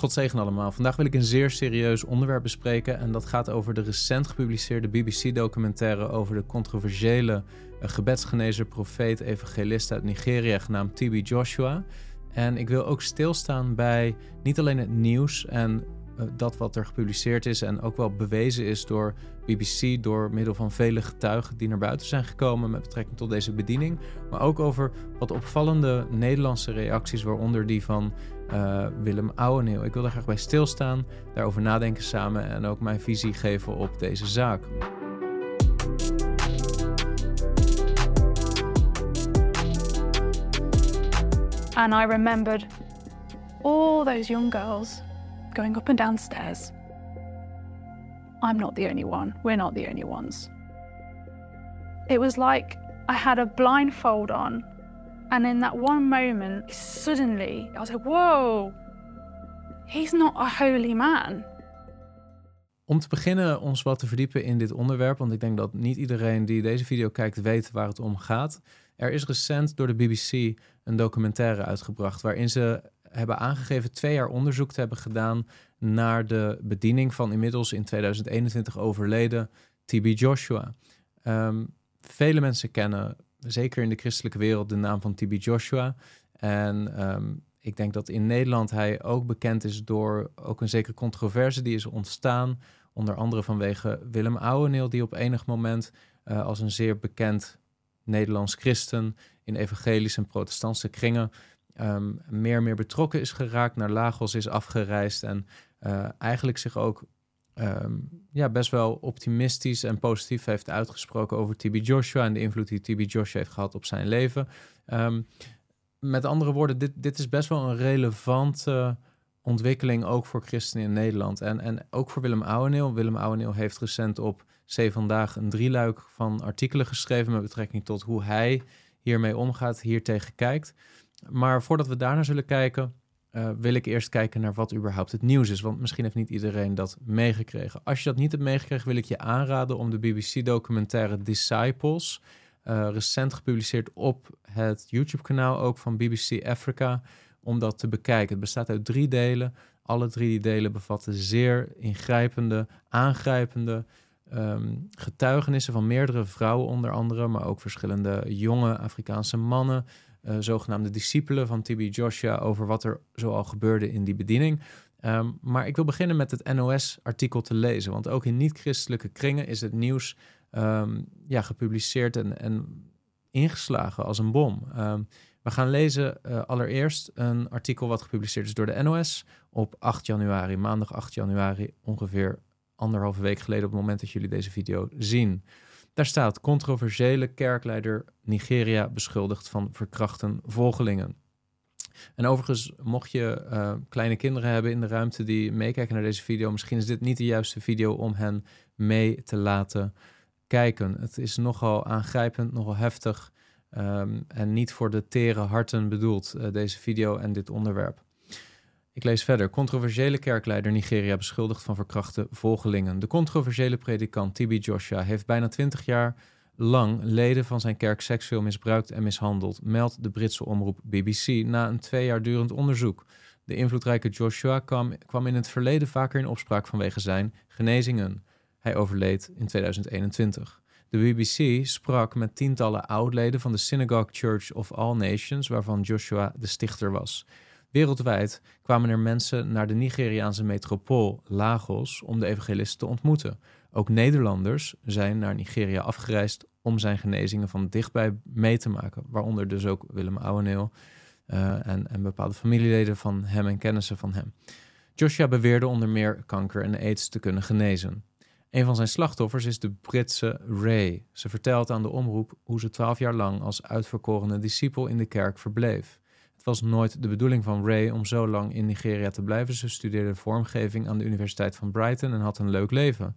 God zegen allemaal. Vandaag wil ik een zeer serieus onderwerp bespreken. En dat gaat over de recent gepubliceerde BBC-documentaire over de controversiële uh, gebedsgenezer, profeet, evangelist uit Nigeria genaamd TB Joshua. En ik wil ook stilstaan bij niet alleen het nieuws en uh, dat wat er gepubliceerd is en ook wel bewezen is door BBC door middel van vele getuigen die naar buiten zijn gekomen met betrekking tot deze bediening, maar ook over wat opvallende Nederlandse reacties, waaronder die van uh, Willem Ouweneel. Ik wil daar graag bij stilstaan, daarover nadenken samen en ook mijn visie geven op deze zaak. And I remembered all those young girls going up and downstairs. I'm not the only one. We're not the only ones. It was like I had a blindfold on And in that one moment, suddenly, I was like, whoa, he's not a holy man. Om te beginnen ons wat te verdiepen in dit onderwerp, want ik denk dat niet iedereen die deze video kijkt weet waar het om gaat. Er is recent door de BBC een documentaire uitgebracht waarin ze hebben aangegeven twee jaar onderzoek te hebben gedaan naar de bediening van inmiddels in 2021 overleden TB Joshua. Um, vele mensen kennen zeker in de christelijke wereld, de naam van TB Joshua. En um, ik denk dat in Nederland hij ook bekend is door ook een zekere controverse die is ontstaan. Onder andere vanwege Willem Ouweneel, die op enig moment uh, als een zeer bekend Nederlands christen in evangelische en protestantse kringen um, meer en meer betrokken is geraakt, naar Lagos is afgereisd en uh, eigenlijk zich ook um, ja, best wel optimistisch en positief heeft uitgesproken over TB Joshua en de invloed die TB Joshua heeft gehad op zijn leven. Um, met andere woorden, dit, dit is best wel een relevante ontwikkeling ook voor christenen in Nederland. En, en ook voor Willem Ouweneel. Willem Ouweneel heeft recent op C Vandaag een drieluik van artikelen geschreven met betrekking tot hoe hij hiermee omgaat, hier tegen kijkt. Maar voordat we daarnaar zullen kijken, uh, wil ik eerst kijken naar wat überhaupt het nieuws is. Want misschien heeft niet iedereen dat meegekregen. Als je dat niet hebt meegekregen, wil ik je aanraden om de BBC-documentaire Disciples, uh, recent gepubliceerd op het YouTube-kanaal ook van BBC Africa, om dat te bekijken. Het bestaat uit drie delen. Alle drie delen bevatten zeer ingrijpende, aangrijpende um, getuigenissen van meerdere vrouwen onder andere, maar ook verschillende jonge Afrikaanse mannen uh, zogenaamde discipelen van TB Joshua over wat er zoal gebeurde in die bediening. Um, maar ik wil beginnen met het NOS-artikel te lezen, want ook in niet-christelijke kringen is het nieuws um, ja, gepubliceerd en, en, ingeslagen als een bom. Um, we gaan lezen uh, allereerst een artikel wat gepubliceerd is door de NOS op 8 januari, maandag 8 januari, ongeveer anderhalve week geleden op het moment dat jullie deze video zien. Daar staat controversiële kerkleider Nigeria beschuldigd van verkrachten volgelingen. En overigens, mocht je uh, kleine kinderen hebben in de ruimte die meekijken naar deze video, misschien is dit niet de juiste video om hen mee te laten kijken. Het is nogal aangrijpend, nogal heftig um, en niet voor de tere harten bedoeld, uh, deze video en dit onderwerp. Ik lees verder. Controversiële kerkleider Nigeria beschuldigd van verkrachte volgelingen. De controversiële predikant Tibi Joshua heeft bijna twintig jaar lang leden van zijn kerk seksueel misbruikt en mishandeld, meldt de Britse omroep BBC na een twee jaar durend onderzoek. De invloedrijke Joshua kwam, kwam in het verleden vaker in opspraak vanwege zijn genezingen. Hij overleed in 2021. De BBC sprak met tientallen oudleden van de Synagogue Church of All Nations, waarvan Joshua de stichter was. Wereldwijd kwamen er mensen naar de Nigeriaanse metropool Lagos om de evangelisten te ontmoeten. Ook Nederlanders zijn naar Nigeria afgereisd om zijn genezingen van dichtbij mee te maken, waaronder dus ook Willem Ouweneel uh, en, en bepaalde familieleden van hem en kennissen van hem. Joshua beweerde onder meer kanker en aids te kunnen genezen. Een van zijn slachtoffers is de Britse Ray. Ze vertelt aan de omroep hoe ze twaalf jaar lang als uitverkorene discipel in de kerk verbleef. Was nooit de bedoeling van Ray om zo lang in Nigeria te blijven. Ze studeerde vormgeving aan de Universiteit van Brighton en had een leuk leven.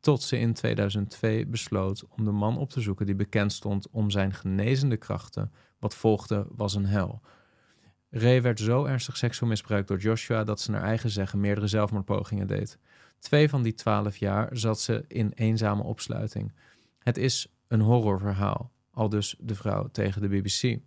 Tot ze in 2002 besloot om de man op te zoeken die bekend stond om zijn genezende krachten. Wat volgde was een hel. Ray werd zo ernstig seksueel misbruikt door Joshua dat ze naar eigen zeggen meerdere zelfmoordpogingen deed. Twee van die twaalf jaar zat ze in eenzame opsluiting. Het is een horrorverhaal, al dus de vrouw tegen de BBC.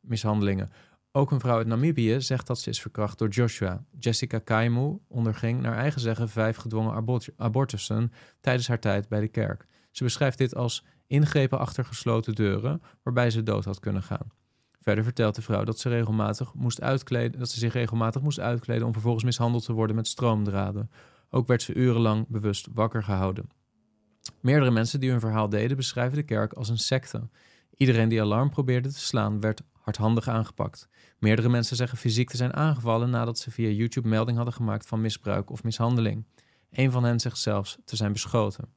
Mishandelingen, Ook een vrouw uit Namibië zegt dat ze is verkracht door Joshua. Jessica Kaimu onderging naar eigen zeggen vijf gedwongen abortussen tijdens haar tijd bij de kerk. Ze beschrijft dit als ingrepen achter gesloten deuren waarbij ze dood had kunnen gaan. Verder vertelt de vrouw dat ze, regelmatig moest uitkleden, dat ze zich regelmatig moest uitkleden om vervolgens mishandeld te worden met stroomdraden. Ook werd ze urenlang bewust wakker gehouden. Meerdere mensen die hun verhaal deden beschrijven de kerk als een secte. Iedereen die alarm probeerde te slaan werd hardhandig aangepakt. Meerdere mensen zeggen fysiek te zijn aangevallen nadat ze via YouTube melding hadden gemaakt van misbruik of mishandeling. Een van hen zegt zelfs te zijn beschoten.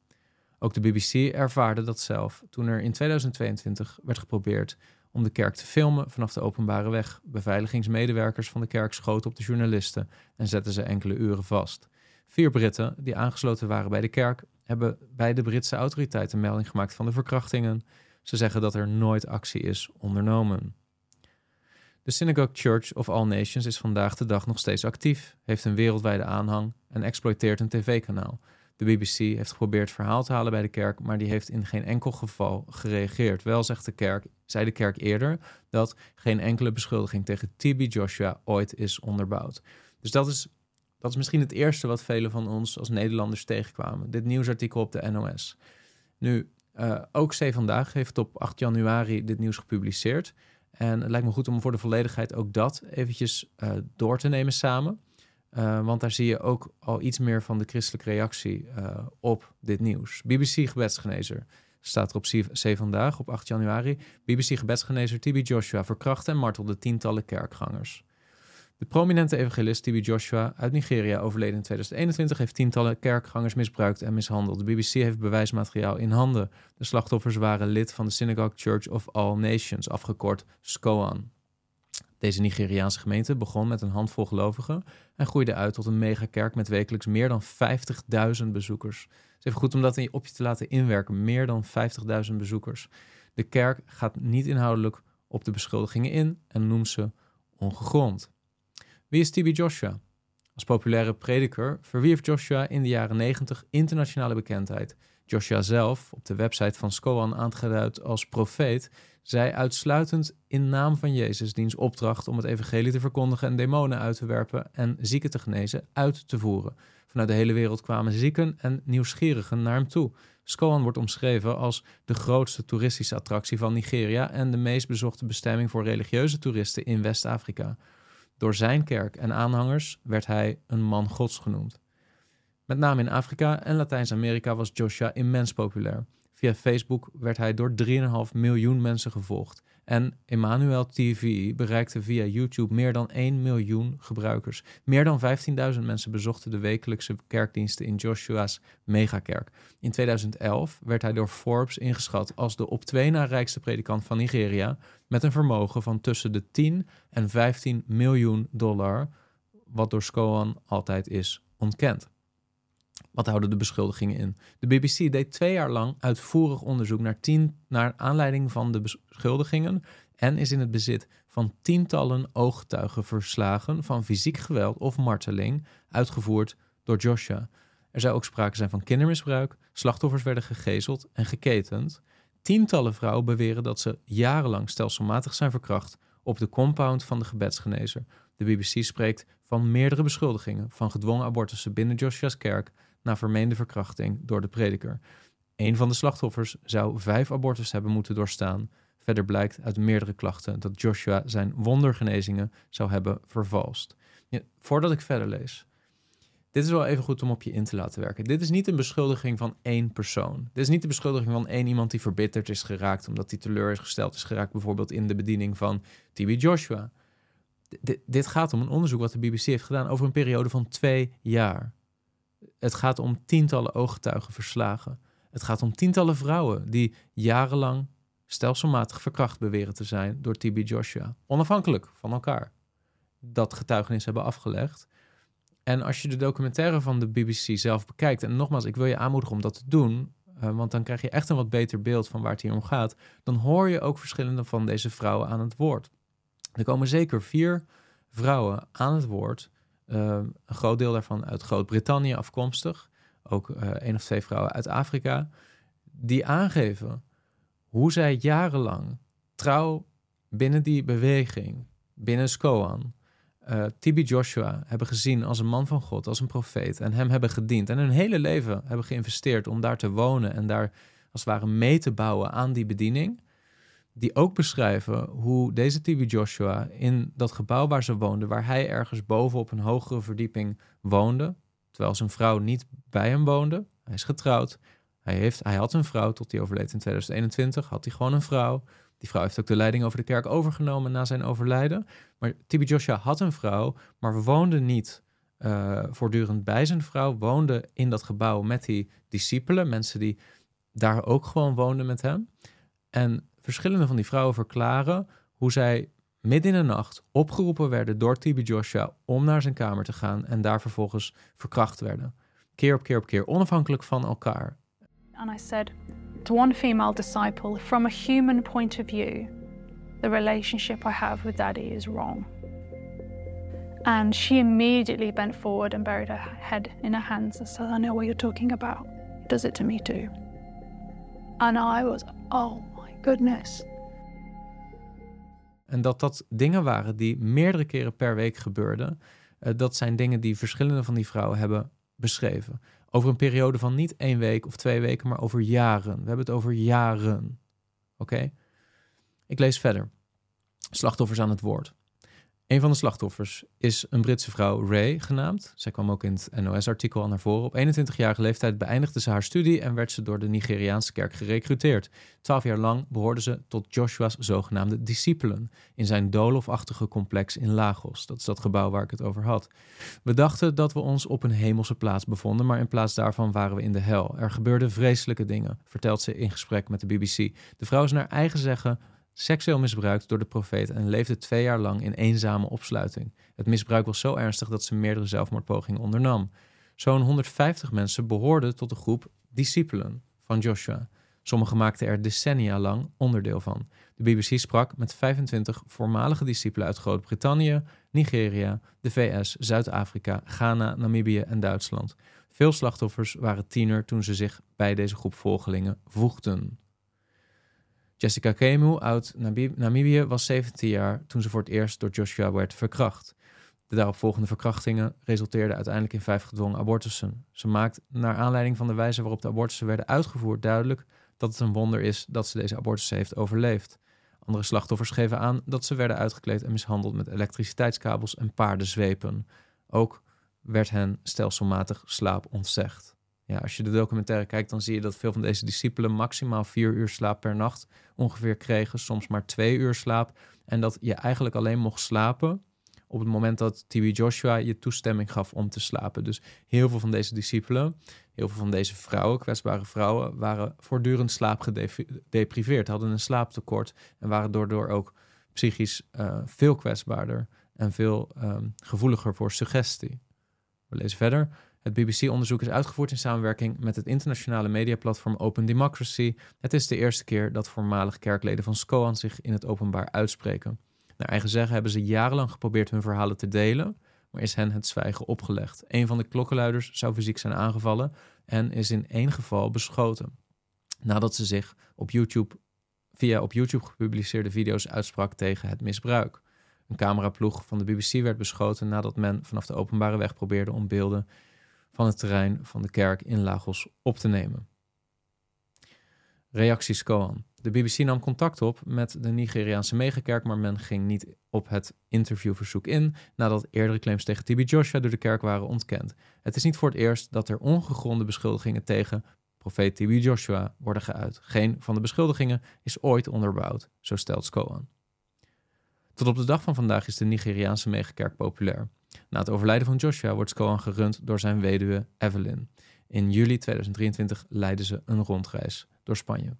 Ook de BBC ervaarde dat zelf toen er in 2022 werd geprobeerd om de kerk te filmen vanaf de openbare weg. Beveiligingsmedewerkers van de kerk schoten op de journalisten en zetten ze enkele uren vast. Vier Britten die aangesloten waren bij de kerk hebben bij de Britse autoriteiten melding gemaakt van de verkrachtingen. Ze zeggen dat er nooit actie is ondernomen. De Synagogue Church of All Nations is vandaag de dag nog steeds actief, heeft een wereldwijde aanhang en exploiteert een tv-kanaal. De BBC heeft geprobeerd verhaal te halen bij de kerk, maar die heeft in geen enkel geval gereageerd. Wel zegt de kerk, zei de kerk eerder dat geen enkele beschuldiging tegen TB Joshua ooit is onderbouwd. Dus dat is, dat is misschien het eerste wat velen van ons als Nederlanders tegenkwamen. Dit nieuwsartikel op de NOS. Nu, uh, ook C Vandaag heeft op 8 januari dit nieuws gepubliceerd. En het lijkt me goed om voor de volledigheid ook dat eventjes uh, door te nemen samen. Uh, want daar zie je ook al iets meer van de christelijke reactie uh, op dit nieuws. BBC gebedsgenezer staat er op C vandaag op 8 januari. BBC gebedsgenezer TB Joshua verkracht en martelde tientallen kerkgangers. De prominente evangelist TB Joshua uit Nigeria, overleden in 2021, heeft tientallen kerkgangers misbruikt en mishandeld. De BBC heeft bewijsmateriaal in handen. De slachtoffers waren lid van de Synagogue Church of All Nations, afgekort SCOAN. Deze Nigeriaanse gemeente begon met een handvol gelovigen en groeide uit tot een megakerk met wekelijks meer dan 50.000 bezoekers. Het is even goed om dat op je te laten inwerken, meer dan 50.000 bezoekers. De kerk gaat niet inhoudelijk op de beschuldigingen in en noemt ze ongegrond. Wie is TB Joshua? Als populaire prediker verwierf Joshua in de jaren 90 internationale bekendheid. Joshua zelf, op de website van Skoan aangeduid als profeet, zei uitsluitend in naam van Jezus diens opdracht om het evangelie te verkondigen en demonen uit te werpen en zieken te genezen uit te voeren. Vanuit de hele wereld kwamen zieken en nieuwsgierigen naar hem toe. Skoan wordt omschreven als de grootste toeristische attractie van Nigeria en de meest bezochte bestemming voor religieuze toeristen in West-Afrika. Door zijn kerk en aanhangers werd hij een man gods genoemd. Met name in Afrika en Latijns-Amerika was Joshua immens populair. Via Facebook werd hij door 3,5 miljoen mensen gevolgd. En Emmanuel TV bereikte via YouTube meer dan 1 miljoen gebruikers. Meer dan 15.000 mensen bezochten de wekelijkse kerkdiensten in Joshua's megakerk. In 2011 werd hij door Forbes ingeschat als de op twee na rijkste predikant van Nigeria. Met een vermogen van tussen de 10 en 15 miljoen dollar. Wat door Skoan altijd is ontkend. Wat houden de beschuldigingen in? De BBC deed twee jaar lang uitvoerig onderzoek naar, tien, naar aanleiding van de beschuldigingen en is in het bezit van tientallen ooggetuigenverslagen van fysiek geweld of marteling uitgevoerd door Joshua. Er zou ook sprake zijn van kindermisbruik, slachtoffers werden gegezeld en geketend. Tientallen vrouwen beweren dat ze jarenlang stelselmatig zijn verkracht op de compound van de gebedsgenezer. De BBC spreekt van meerdere beschuldigingen van gedwongen abortussen binnen Joshua's kerk na vermeende verkrachting door de prediker. Een van de slachtoffers zou vijf abortus hebben moeten doorstaan. Verder blijkt uit meerdere klachten dat Joshua zijn wondergenezingen zou hebben vervalst. Voordat ik verder lees. Dit is wel even goed om op je in te laten werken. Dit is niet een beschuldiging van één persoon. Dit is niet de beschuldiging van één iemand die verbitterd is geraakt omdat hij teleur is gesteld is geraakt, bijvoorbeeld in de bediening van TB Joshua. dit gaat om een onderzoek wat de BBC heeft gedaan over een periode van twee jaar. Het gaat om tientallen ooggetuigen verslagen. Het gaat om tientallen vrouwen die jarenlang stelselmatig verkracht beweren te zijn door TB Joshua. Onafhankelijk van elkaar. Dat getuigenis hebben afgelegd. En als je de documentaire van de BBC zelf bekijkt, en nogmaals, ik wil je aanmoedigen om dat te doen, uh, want dan krijg je echt een wat beter beeld van waar het hier om gaat, dan hoor je ook verschillende van deze vrouwen aan het woord. Er komen zeker vier vrouwen aan het woord een groot deel daarvan uit Groot-Brittannië afkomstig. Ook uh, één of twee vrouwen uit Afrika. Die aangeven hoe zij jarenlang trouw binnen die beweging, binnen Skoan uh, TB Joshua hebben gezien als een man van God, als een profeet en hem hebben gediend en hun hele leven hebben geïnvesteerd om daar te wonen en daar als het ware mee te bouwen aan die bediening, die ook beschrijven hoe deze TB Joshua in dat gebouw waar ze woonde, waar hij ergens boven op een hogere verdieping woonde, terwijl zijn vrouw niet bij hem woonde, hij is getrouwd, hij, heeft, hij had een vrouw tot hij overleed in 2021, had hij gewoon een vrouw. Die vrouw heeft ook de leiding over de kerk overgenomen na zijn overlijden. Maar Tibi Joshua had een vrouw, maar woonde niet uh, voortdurend bij zijn vrouw. Woonde in dat gebouw met die discipelen, mensen die daar ook gewoon woonden met hem. En verschillende van die vrouwen verklaren hoe zij midden in de nacht opgeroepen werden door Tibi Joshua om naar zijn kamer te gaan en daar vervolgens verkracht werden. Keer op keer op keer, onafhankelijk van elkaar. And I said, to one female disciple, from a human point of view, the relationship I have with Daddy is wrong. And she immediately bent forward and buried her head in her hands and said, I know what you're talking about. Does it to me too. And I was, oh goodness. En dat dat dingen waren die meerdere keren per week gebeurden. Uh, dat zijn dingen die verschillende van die vrouwen hebben beschreven. Over een periode van niet één week of twee weken, maar over jaren. We hebben het over jaren. Oké? Ik lees verder. Slachtoffers aan het woord. Een van de slachtoffers is een Britse vrouw, Ray genaamd. Zij kwam ook in het NOS-artikel al naar voren. Op 21-jarige leeftijd beëindigde ze haar studie en werd ze door de Nigeriaanse kerk gerecruiteerd. Twaalf jaar lang behoorde ze tot Joshua's zogenaamde discipelen in zijn doolhofachtige complex in Lagos. Dat is dat gebouw waar ik het over had. We dachten dat we ons op een hemelse plaats bevonden, maar in plaats daarvan waren we in de hel. Er gebeurden vreselijke dingen, vertelt ze in gesprek met de BBC. De vrouw is naar eigen zeggen seksueel misbruikt door de profeet en leefde twee jaar lang in eenzame opsluiting. Het misbruik was zo ernstig dat ze meerdere zelfmoordpogingen ondernam. Zo'n 150 mensen behoorden tot de groep discipelen van Joshua. Sommigen maakten er decennia lang onderdeel van. De BBC sprak met 25 voormalige discipelen uit Groot-Brittannië, Nigeria, de VS, Zuid-Afrika, Ghana, Namibië en Duitsland. Veel slachtoffers waren tiener toen ze zich bij deze groep volgelingen voegden. Jessica Kemu uit Namibië was 17 jaar toen ze voor het eerst door Joshua werd verkracht. De daaropvolgende verkrachtingen resulteerden uiteindelijk in vijf gedwongen abortussen. Ze maakt naar aanleiding van de wijze waarop de abortussen werden uitgevoerd duidelijk dat het een wonder is dat ze deze abortussen heeft overleefd. Andere slachtoffers geven aan dat ze werden uitgekleed en mishandeld met elektriciteitskabels en paardenzwepen. Ook werd hen stelselmatig slaap ontzegd. Ja, als je de documentaire kijkt, dan zie je dat veel van deze discipelen maximaal vier uur slaap per nacht ongeveer kregen, soms maar twee uur slaap. En dat je eigenlijk alleen mocht slapen op het moment dat TB Joshua je toestemming gaf om te slapen. Dus heel veel van deze discipelen, heel veel van deze vrouwen, kwetsbare vrouwen, waren voortdurend slaapgedepriveerd, hadden een slaaptekort en waren daardoor ook psychisch uh, veel kwetsbaarder en veel um, gevoeliger voor suggestie. We lezen verder. Het BBC-onderzoek is uitgevoerd in samenwerking met het internationale mediaplatform Open Democracy. Het is de eerste keer dat voormalig kerkleden van SCOAN zich in het openbaar uitspreken. Naar eigen zeggen hebben ze jarenlang geprobeerd hun verhalen te delen, maar is hen het zwijgen opgelegd. Een van de klokkenluiders zou fysiek zijn aangevallen en is in één geval beschoten. Nadat ze zich op YouTube, via op YouTube gepubliceerde video's uitsprak tegen het misbruik. Een cameraploeg van de BBC werd beschoten nadat men vanaf de openbare weg probeerde om beelden van het terrein van de kerk in Lagos op te nemen. Reacties Koan. De BBC nam contact op met de Nigeriaanse megakerk, maar men ging niet op het interviewverzoek in nadat eerdere claims tegen TB Joshua door de kerk waren ontkend. Het is niet voor het eerst dat er ongegronde beschuldigingen tegen profeet TB Joshua worden geuit. Geen van de beschuldigingen is ooit onderbouwd, zo stelt Skoan. Tot op de dag van vandaag is de Nigeriaanse megakerk populair. Na het overlijden van Joshua wordt Skoan gerund door zijn weduwe Evelyn. In juli 2023 leiden ze een rondreis door Spanje.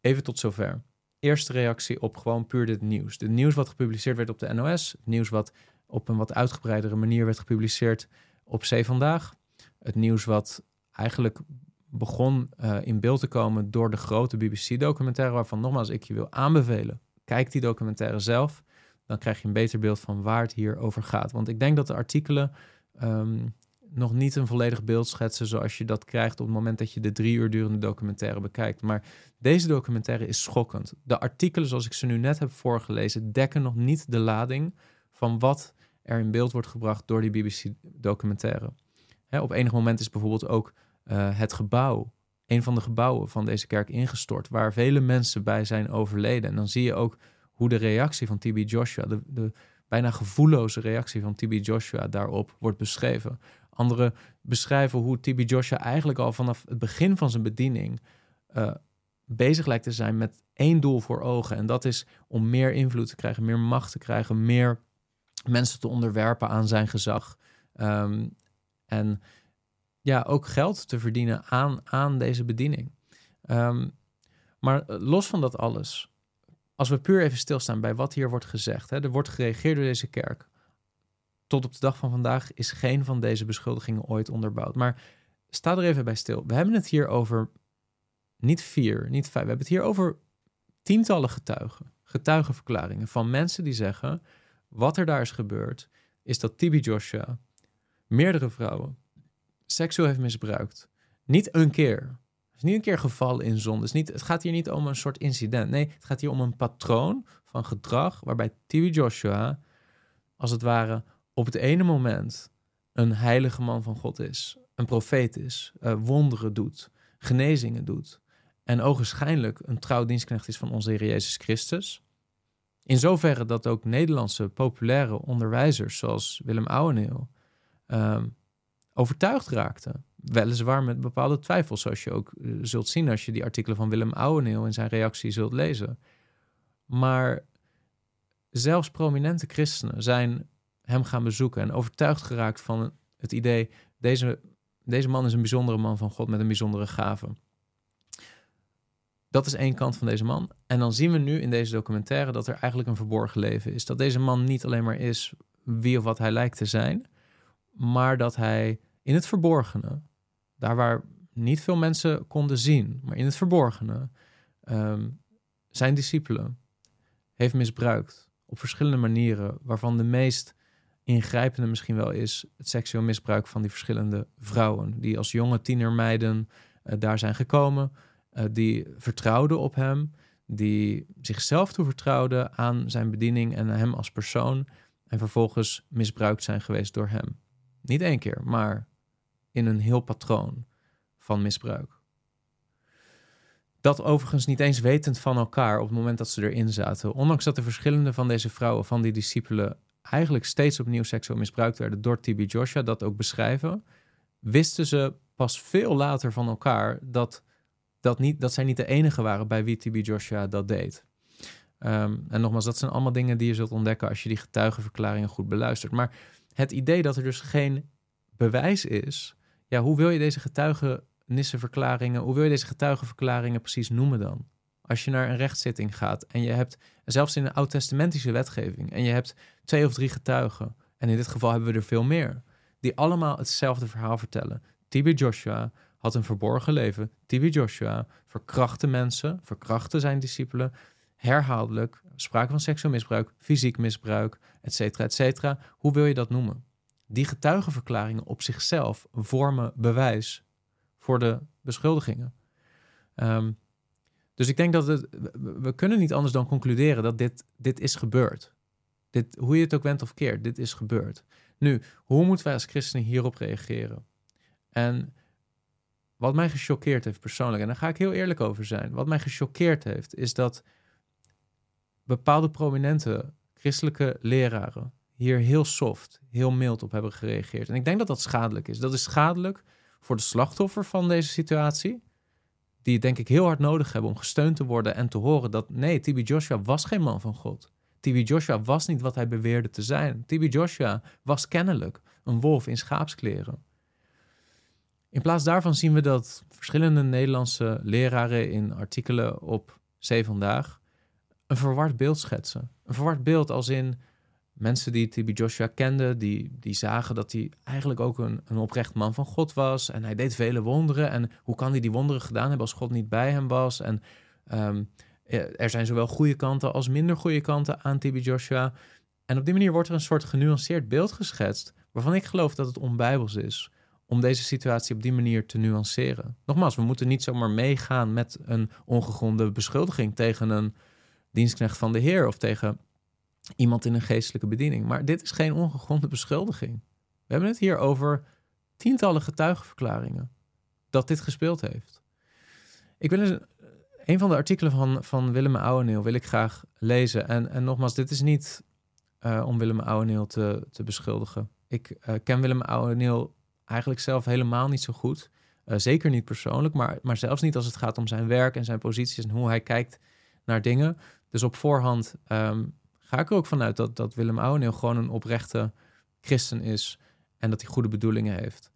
Even tot zover. Eerste reactie op gewoon puur dit nieuws. Het nieuws wat gepubliceerd werd op de NOS. Het nieuws wat op een wat uitgebreidere manier werd gepubliceerd op C Vandaag. Het nieuws wat eigenlijk begon uh, in beeld te komen door de grote BBC-documentaire, waarvan nogmaals ik je wil aanbevelen. Kijk die documentaire zelf dan krijg je een beter beeld van waar het hier over gaat. Want ik denk dat de artikelen, um, nog niet een volledig beeld schetsen zoals je dat krijgt op het moment dat je de drie uur durende documentaire bekijkt. Maar deze documentaire is schokkend. De artikelen zoals ik ze nu net heb voorgelezen dekken nog niet de lading van wat er in beeld wordt gebracht door die BBC-documentaire. Op enig moment is bijvoorbeeld ook uh, het gebouw, een van de gebouwen van deze kerk ingestort, waar vele mensen bij zijn overleden. En dan zie je ook hoe de reactie van TB Joshua, de, de bijna gevoelloze reactie van TB Joshua daarop wordt beschreven. Anderen beschrijven hoe TB Joshua eigenlijk al vanaf het begin van zijn bediening uh, bezig lijkt te zijn met één doel voor ogen. En dat is om meer invloed te krijgen, meer macht te krijgen, meer mensen te onderwerpen aan zijn gezag. Um, en ja, ook geld te verdienen aan, aan deze bediening. Um, maar los van dat alles, als we puur even stilstaan bij wat hier wordt gezegd, hè, er wordt gereageerd door deze kerk. Tot op de dag van vandaag is geen van deze beschuldigingen ooit onderbouwd. Maar sta er even bij stil. We hebben het hier over niet vier, niet vijf. We hebben het hier over tientallen getuigen. Getuigenverklaringen van mensen die zeggen: wat er daar is gebeurd, is dat Tibi Joshua meerdere vrouwen seksueel heeft misbruikt. Niet een keer. Is niet een keer gevallen in zonde. Het, niet, het gaat hier niet om een soort incident. Nee, het gaat hier om een patroon van gedrag waarbij Tibi Joshua, als het ware, op het ene moment een heilige man van God is, een profeet is, uh, wonderen doet, genezingen doet en ogenschijnlijk een trouw dienstknecht is van onze Heer Jezus Christus. In zoverre dat ook Nederlandse populaire onderwijzers zoals Willem Ouweneel um, overtuigd raakten. Weliswaar met bepaalde twijfels, zoals je ook eh, zult zien als je die artikelen van Willem Ouweneel in zijn reactie zult lezen. Maar zelfs prominente christenen zijn hem gaan bezoeken en overtuigd geraakt van het idee: deze, deze man is een bijzondere man van God met een bijzondere gave. Dat is één kant van deze man. En dan zien we nu in deze documentaire dat er eigenlijk een verborgen leven is. Dat deze man niet alleen maar is wie of wat hij lijkt te zijn, maar dat hij in het verborgene, daar waar niet veel mensen konden zien, maar in het verborgene, um, zijn discipelen heeft misbruikt op verschillende manieren, waarvan de meest ingrijpende misschien wel is het seksueel misbruik van die verschillende vrouwen, die als jonge tienermeiden uh, daar zijn gekomen, uh, die vertrouwden op hem, die zichzelf toevertrouwden aan zijn bediening en hem als persoon, en vervolgens misbruikt zijn geweest door hem. Niet één keer, maar in een heel patroon van misbruik. Dat overigens niet eens wetend van elkaar op het moment dat ze erin zaten. Ondanks dat de verschillende van deze vrouwen, van die discipelen, eigenlijk steeds opnieuw seksueel misbruikt werden door TB Joshua, dat ook beschrijven, wisten ze pas veel later van elkaar dat, dat, niet, dat zij niet de enige waren bij wie TB Joshua dat deed. Ehm, en nogmaals, dat zijn allemaal dingen die je zult ontdekken als je die getuigenverklaringen goed beluistert. Maar het idee dat er dus geen bewijs is, ja, hoe wil je deze getuigenissenverklaringen, hoe wil je deze getuigenverklaringen precies noemen dan? Als je naar een rechtszitting gaat en je hebt, zelfs in een oud-testamentische wetgeving, en je hebt twee of drie getuigen, en in dit geval hebben we er veel meer, die allemaal hetzelfde verhaal vertellen. TB Joshua had een verborgen leven. TB Joshua verkrachtte mensen, verkrachtte zijn discipelen, herhaaldelijk, sprake van seksueel misbruik, fysiek misbruik, et cetera, et cetera. Hoe wil je dat noemen? Die getuigenverklaringen op zichzelf vormen bewijs voor de beschuldigingen. Ehm, dus ik denk dat het, we kunnen niet anders dan concluderen dat dit, dit is gebeurd. Dit, hoe je het ook went of keert, dit is gebeurd. Nu, hoe moeten wij als christenen hierop reageren? En wat mij gechoqueerd heeft persoonlijk, en daar ga ik heel eerlijk over zijn. Wat mij gechoqueerd heeft, is dat bepaalde prominente christelijke leraren hier heel soft, heel mild op hebben gereageerd. En ik denk dat dat schadelijk is. Dat is schadelijk voor de slachtoffer van deze situatie, die denk ik heel hard nodig hebben om gesteund te worden en te horen dat nee, Tibi Joshua was geen man van God. Tibi Joshua was niet wat hij beweerde te zijn. Tibi Joshua was kennelijk een wolf in schaapskleren. In plaats daarvan zien we dat verschillende Nederlandse leraren in artikelen op Zee Vandaag een verward beeld schetsen. Een verward beeld als in mensen die TB Joshua kenden, die, die zagen dat hij eigenlijk ook een, een oprecht man van God was. En hij deed vele wonderen. En hoe kan hij die wonderen gedaan hebben als God niet bij hem was? En ehm, er zijn zowel goede kanten als minder goede kanten aan TB Joshua. En op die manier wordt er een soort genuanceerd beeld geschetst, waarvan ik geloof dat het onbijbels is om deze situatie op die manier te nuanceren. Nogmaals, we moeten niet zomaar meegaan met een ongegronde beschuldiging tegen een dienstknecht van de Heer of tegen iemand in een geestelijke bediening. Maar dit is geen ongegronde beschuldiging. We hebben het hier over tientallen getuigenverklaringen dat dit gespeeld heeft. Ik wil eens een van de artikelen van, van Willem Ouweneel wil ik graag lezen. En, en nogmaals, dit is niet uh, om Willem Ouweneel te, te beschuldigen. Ik uh, ken Willem Ouweneel eigenlijk zelf helemaal niet zo goed. Uh, zeker niet persoonlijk, maar, maar zelfs niet als het gaat om zijn werk en zijn posities en hoe hij kijkt naar dingen. Dus op voorhand um, ga ik er ook vanuit dat, dat Willem Ouweneel gewoon een oprechte christen is en dat hij goede bedoelingen heeft.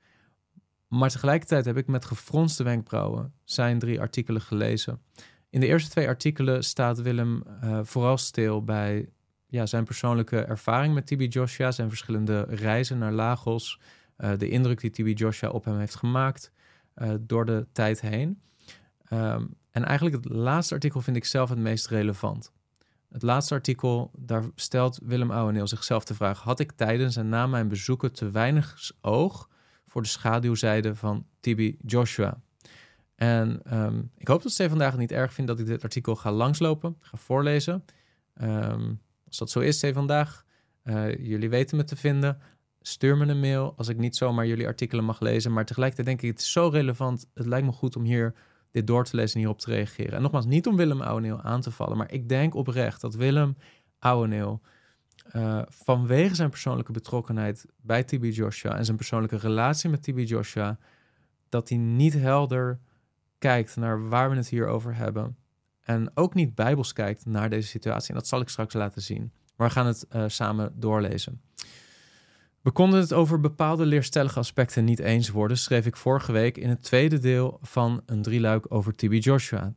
Maar tegelijkertijd heb ik met gefronste wenkbrauwen zijn drie artikelen gelezen. In de eerste twee artikelen staat Willem uh, vooral stil bij ja, zijn persoonlijke ervaring met Tibi Joshua, zijn verschillende reizen naar Lagos, uh, de indruk die Tibi Joshua op hem heeft gemaakt uh, door de tijd heen. Um, en eigenlijk het laatste artikel vind ik zelf het meest relevant. Het laatste artikel, daar stelt Willem Ouweneel zichzelf de vraag: had ik tijdens en na mijn bezoeken te weinig oog voor de schaduwzijde van Tibi Joshua? En um, ik hoop dat Stefan vandaag niet erg vindt dat ik dit artikel ga langslopen, ga voorlezen. Um, als dat zo is, Stefan vandaag, uh, jullie weten me te vinden. Stuur me een mail als ik niet zomaar jullie artikelen mag lezen. Maar tegelijkertijd denk ik, het is zo relevant. Het lijkt me goed om hier dit door te lezen en hierop te reageren. En nogmaals, niet om Willem Ouweneel aan te vallen, maar ik denk oprecht dat Willem Ouweneel uh, vanwege zijn persoonlijke betrokkenheid bij TB Joshua en zijn persoonlijke relatie met TB Joshua, dat hij niet helder kijkt naar waar we het hier over hebben. En ook niet bijbels kijkt naar deze situatie. En dat zal ik straks laten zien. Maar we gaan het uh, samen doorlezen. We konden het over bepaalde leerstellige aspecten niet eens worden, schreef ik vorige week in het tweede deel van een drieluik over TB Joshua.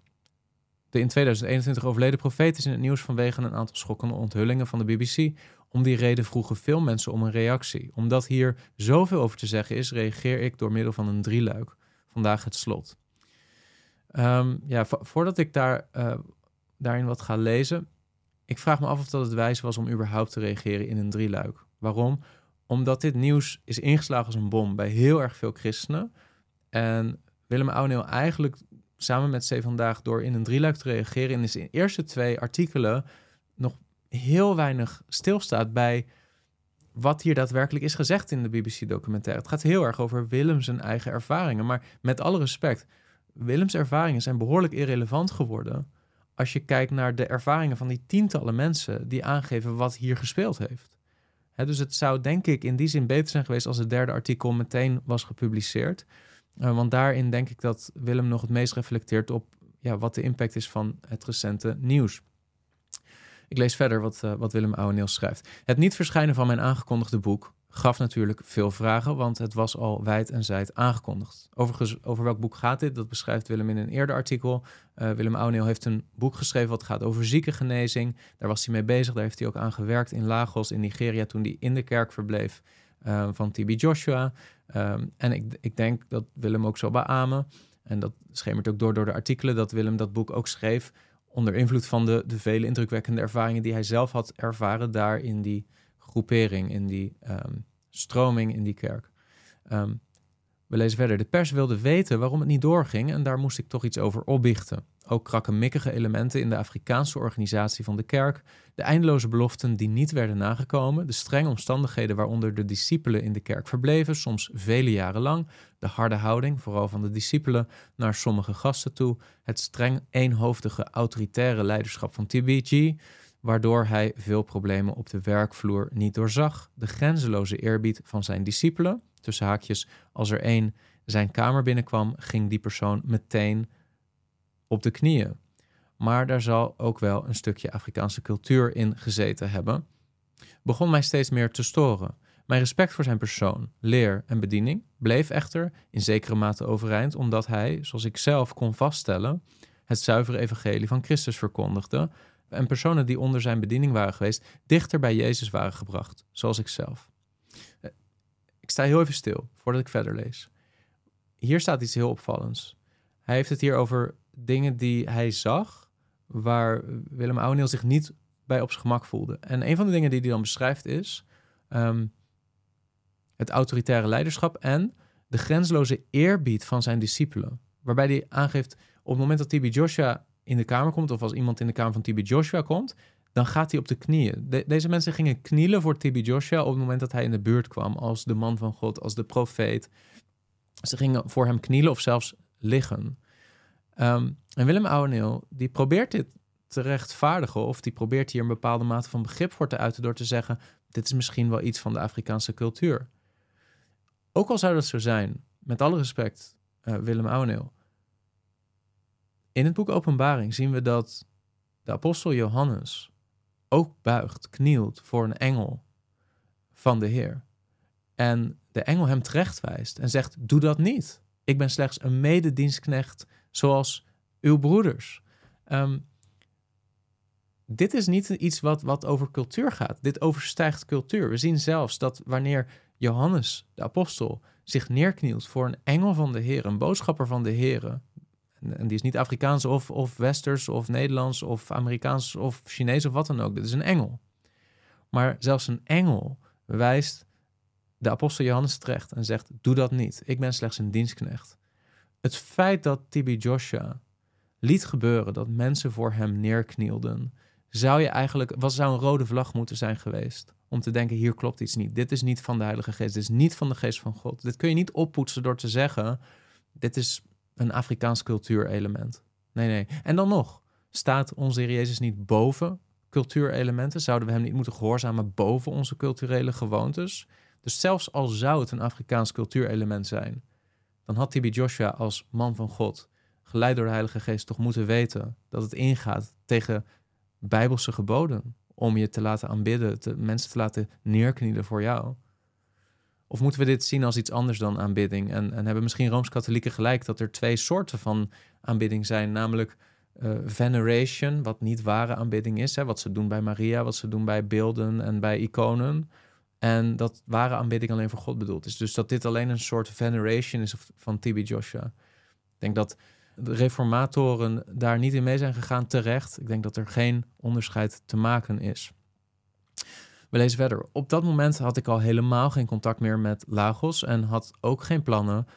De in 2021 overleden profeet is in het nieuws vanwege een aantal schokkende onthullingen van de BBC. Om die reden vroegen veel mensen om een reactie. Omdat hier zoveel over te zeggen is, reageer ik door middel van een drieluik. Vandaag het slot. Um, ja, voordat ik daar, uh, daarin wat ga lezen, ik vraag me af of dat het wijs was om überhaupt te reageren in een drieluik. Waarom? Omdat dit nieuws is ingeslagen als een bom bij heel erg veel christenen. En Willem Ouweneel eigenlijk samen met C vandaag door in een drieluik te reageren in de eerste twee artikelen nog heel weinig stilstaat bij wat hier daadwerkelijk is gezegd in de BBC-documentaire. Het gaat heel erg over Willem zijn eigen ervaringen. Maar met alle respect, Willems ervaringen zijn behoorlijk irrelevant geworden. Als je kijkt naar de ervaringen van die tientallen mensen die aangeven wat hier gespeeld heeft dus het zou denk ik in die zin beter zijn geweest als het derde artikel meteen was gepubliceerd. Uh, want daarin denk ik dat Willem nog het meest reflecteert op ja, wat de impact is van het recente nieuws. Ik lees verder wat, uh, wat Willem Ouweneel schrijft. Het niet verschijnen van mijn aangekondigde boek gaf natuurlijk veel vragen, want het was al wijd en zijd aangekondigd. Overigens, over welk boek gaat dit? Dat beschrijft Willem in een eerder artikel. Uh, Willem Ouweneel heeft een boek geschreven wat gaat over ziekengenezing. Daar was hij mee bezig, daar heeft hij ook aan gewerkt in Lagos in Nigeria toen hij in de kerk verbleef uh, van TB Joshua. Um, en ik, ik denk dat Willem ook zou beamen, en dat schemert ook door door de artikelen, dat Willem dat boek ook schreef onder invloed van de, de vele indrukwekkende ervaringen die hij zelf had ervaren daar in die groepering, in die um, stroming in die kerk. Um, we lezen verder. De pers wilde weten waarom het niet doorging en daar moest ik toch iets over opbichten. Ook krakkemikkige elementen in de Afrikaanse organisatie van de kerk, de eindeloze beloften die niet werden nagekomen, de strenge omstandigheden waaronder de discipelen in de kerk verbleven, soms vele jaren lang, de harde houding, vooral van de discipelen, naar sommige gasten toe, het streng eenhoofdige autoritaire leiderschap van TBG, waardoor hij veel problemen op de werkvloer niet doorzag, de grenzeloze eerbied van zijn discipelen, tussen haakjes, als er één zijn kamer binnenkwam, ging die persoon meteen op de knieën. Maar daar zal ook wel een stukje Afrikaanse cultuur in gezeten hebben. Begon mij steeds meer te storen. Mijn respect voor zijn persoon, leer en bediening bleef echter in zekere mate overeind, omdat hij, zoals ik zelf kon vaststellen, het zuivere evangelie van Christus verkondigde, en personen die onder zijn bediening waren geweest, dichter bij Jezus waren gebracht, zoals ik zelf. Eh, ik sta heel even stil voordat ik verder lees. Hier staat iets heel opvallends. Hij heeft het hier over dingen die hij zag, waar Willem Ouweneel zich niet bij op zijn gemak voelde. En een van de dingen die hij dan beschrijft is um, het autoritaire leiderschap en de grensloze eerbied van zijn discipelen. Waarbij hij aangeeft, op het moment dat TB Joshua in de kamer komt, of als iemand in de kamer van TB Joshua komt, dan gaat hij op de knieën. deze mensen gingen knielen voor TB Joshua op het moment dat hij in de buurt kwam als de man van God, als de profeet. Ze gingen voor hem knielen of zelfs liggen. Ehm, en Willem Ouweneel, die probeert dit te rechtvaardigen of die probeert hier een bepaalde mate van begrip voor te uiten door te zeggen, dit is misschien wel iets van de Afrikaanse cultuur. Ook al zou dat zo zijn, met alle respect, uh, Willem Ouweneel. In het boek Openbaring zien we dat de apostel Johannes ook buigt, knielt voor een engel van de Heer. En de engel hem terechtwijst en zegt: Doe dat niet. Ik ben slechts een mededienstknecht zoals uw broeders. Ehm, dit is niet iets wat, wat over cultuur gaat. Dit overstijgt cultuur. We zien zelfs dat wanneer Johannes, de apostel, zich neerknielt voor een engel van de Heer, een boodschapper van de Heer, en die is niet Afrikaans of, of Westers of Nederlands of Amerikaans of Chinees of wat dan ook. Dit is een engel. Maar zelfs een engel wijst de apostel Johannes terecht en zegt: Doe dat niet. Ik ben slechts een dienstknecht. Het feit dat Tibi Joshua liet gebeuren dat mensen voor hem neerknielden, zou je eigenlijk, wat zou een rode vlag moeten zijn geweest? Om te denken, hier klopt iets niet. Dit is niet van de Heilige Geest. Dit is niet van de Geest van God. Dit kun je niet oppoetsen door te zeggen, dit is een Afrikaans cultuurelement. Nee, nee. En dan nog, staat onze Heer Jezus niet boven cultuurelementen? Zouden we hem niet moeten gehoorzamen boven onze culturele gewoontes? Dus zelfs al zou het een Afrikaans cultuurelement zijn, dan had Tibi Joshua als man van God, geleid door de Heilige Geest, toch moeten weten dat het ingaat tegen bijbelse geboden om je te laten aanbidden, te, mensen te laten neerknielen voor jou. Of moeten we dit zien als iets anders dan aanbidding? En, en hebben misschien Rooms-Katholieken gelijk dat er twee soorten van aanbidding zijn, namelijk uh, veneration, wat niet ware aanbidding is, hè, wat ze doen bij Maria, wat ze doen bij beelden en bij iconen. En dat ware aanbidding alleen voor God bedoeld is. Dus dat dit alleen een soort veneration is van TB Joshua. Ik denk dat de reformatoren daar niet in mee zijn gegaan terecht. Ik denk dat er geen onderscheid te maken is. We lezen verder. Op dat moment had ik al helemaal geen contact meer met Lagos en had ook geen plannen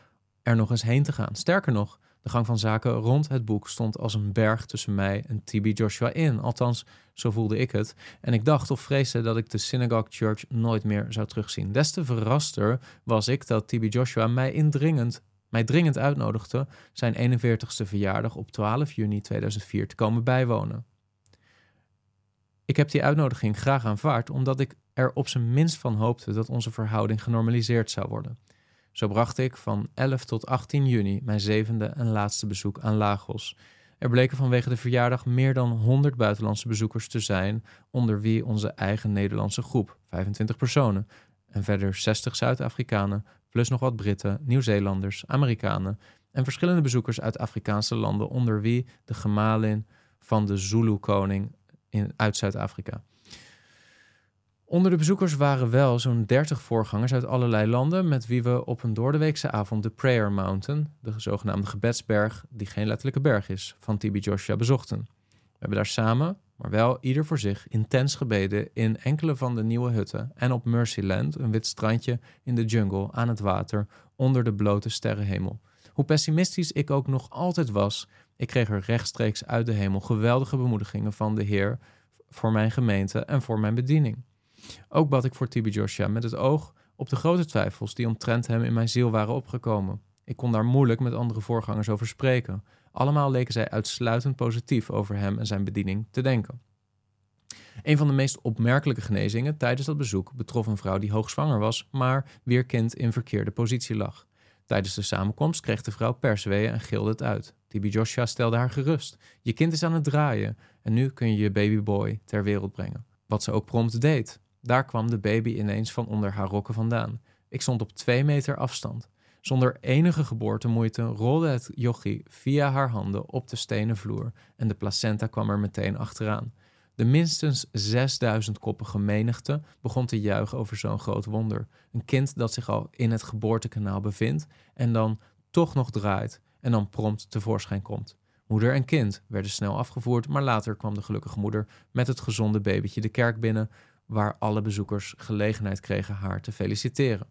er nog eens heen te gaan. Sterker nog, de gang van zaken rond het boek stond als een berg tussen mij en TB Joshua in. Althans, zo voelde ik het. En ik dacht of vreesde dat ik de Synagogue Church nooit meer zou terugzien. Des te verraster was ik dat TB Joshua mij indringend mij dringend uitnodigde zijn 41ste verjaardag op 12 juni 2004 te komen bijwonen. Ik heb die uitnodiging graag aanvaard omdat ik er op zijn minst van hoopte dat onze verhouding genormaliseerd zou worden. Zo bracht ik van 11 tot 18 juni mijn zevende en laatste bezoek aan Lagos. Er bleken vanwege de verjaardag meer dan 100 buitenlandse bezoekers te zijn, onder wie onze eigen Nederlandse groep, 25 personen, en verder 60 Zuid-Afrikanen, plus nog wat Britten, Nieuw-Zeelanders, Amerikanen en verschillende bezoekers uit Afrikaanse landen, onder wie de gemalin van de Zulu-koning uit Zuid-Afrika. Onder de bezoekers waren wel zo'n 30 voorgangers uit allerlei landen, met wie we op een doordeweekse avond de Prayer Mountain, de zogenaamde gebedsberg, die geen letterlijke berg is, van Tibi Joshua bezochten. We hebben daar samen, maar wel ieder voor zich, intens gebeden in enkele van de nieuwe hutten en op Mercyland, een wit strandje in de jungle aan het water onder de blote sterrenhemel. Hoe pessimistisch ik ook nog altijd was, ik kreeg er rechtstreeks uit de hemel geweldige bemoedigingen van de Heer voor mijn gemeente en voor mijn bediening. Ook bad ik voor Tibi Joshua met het oog op de grote twijfels die omtrent hem in mijn ziel waren opgekomen. Ik kon daar moeilijk met andere voorgangers over spreken. Allemaal leken zij uitsluitend positief over hem en zijn bediening te denken. Een van de meest opmerkelijke genezingen tijdens dat bezoek betrof een vrouw die hoogzwanger was, maar wier kind in verkeerde positie lag. Tijdens de samenkomst kreeg de vrouw persweeën en gilde het uit. Tibi Joshua stelde haar gerust. Je kind is aan het draaien en nu kun je je babyboy ter wereld brengen. Wat ze ook prompt deed. Daar kwam de baby ineens van onder haar rokken vandaan. Ik stond op twee meter afstand. Zonder enige geboortemoeite rolde het jochie via haar handen op de stenen vloer en de placenta kwam er meteen achteraan. De minstens 6000 koppige menigte begon te juichen over zo'n groot wonder. Een kind dat zich al in het geboortekanaal bevindt en dan toch nog draait en dan prompt tevoorschijn komt. Moeder en kind werden snel afgevoerd, maar later kwam de gelukkige moeder met het gezonde babytje de kerk binnen, waar alle bezoekers gelegenheid kregen haar te feliciteren.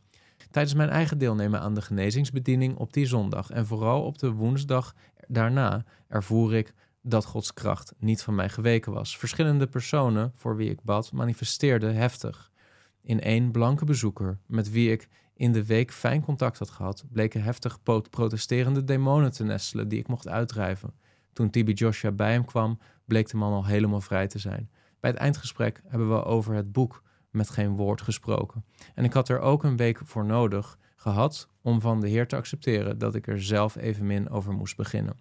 Tijdens mijn eigen deelnemen aan de genezingsbediening op die zondag en vooral op de woensdag daarna ervoer ik dat Gods kracht niet van mij geweken was. Verschillende personen voor wie ik bad manifesteerden heftig. In één blanke bezoeker met wie ik in de week fijn contact had gehad, bleken heftig protesterende demonen te nestelen die ik mocht uitdrijven. Toen Tibi Joshua bij hem kwam, bleek de man al helemaal vrij te zijn. Bij het eindgesprek hebben we over het boek met geen woord gesproken. En ik had er ook een week voor nodig gehad om van de Heer te accepteren dat ik er zelf evenmin over moest beginnen.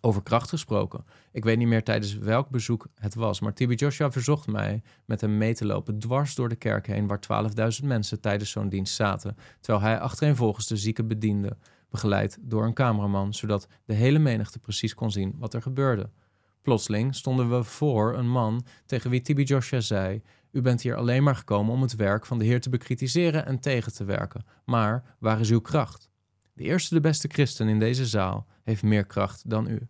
Over kracht gesproken. Ik weet niet meer tijdens welk bezoek het was, maar Tibi Joshua verzocht mij met hem mee te lopen dwars door de kerk heen, waar 12.000 mensen tijdens zo'n dienst zaten, terwijl hij achtereenvolgens de zieke bediende, begeleid door een cameraman, zodat de hele menigte precies kon zien wat er gebeurde. Plotseling stonden we voor een man tegen wie Tibi Joshua zei: U bent hier alleen maar gekomen om het werk van de Heer te bekritiseren en tegen te werken. Maar waar is uw kracht? De eerste de beste christen in deze zaal heeft meer kracht dan u.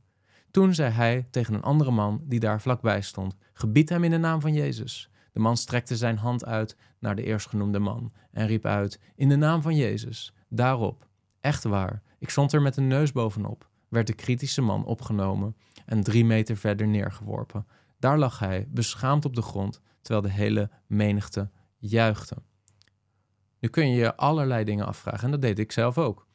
Toen zei hij tegen een andere man die daar vlakbij stond: Gebied hem in de naam van Jezus. De man strekte zijn hand uit naar de eerstgenoemde man en riep uit: In de naam van Jezus. Daarop, echt waar, ik stond er met de neus bovenop, werd de kritische man opgenomen en drie meter verder neergeworpen. Daar lag hij, beschaamd op de grond, terwijl de hele menigte juichte. Nu kun je je allerlei dingen afvragen en dat deed ik zelf ook.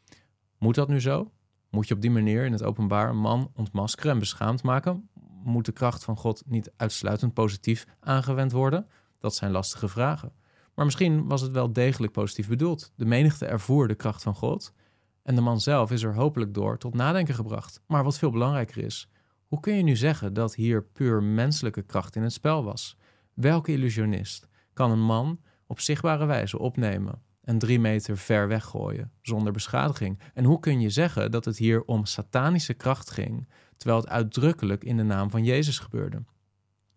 Moet dat nu zo? Moet je op die manier in het openbaar een man ontmaskeren en beschaamd maken? Moet de kracht van God niet uitsluitend positief aangewend worden? Dat zijn lastige vragen. Maar misschien was het wel degelijk positief bedoeld. De menigte ervoer de kracht van God. En de man zelf is er hopelijk door tot nadenken gebracht. Maar wat veel belangrijker is, hoe kun je nu zeggen dat hier puur menselijke kracht in het spel was? Welke illusionist kan een man op zichtbare wijze opnemen en drie meter ver weggooien zonder beschadiging? En hoe kun je zeggen dat het hier om satanische kracht ging, terwijl het uitdrukkelijk in de naam van Jezus gebeurde?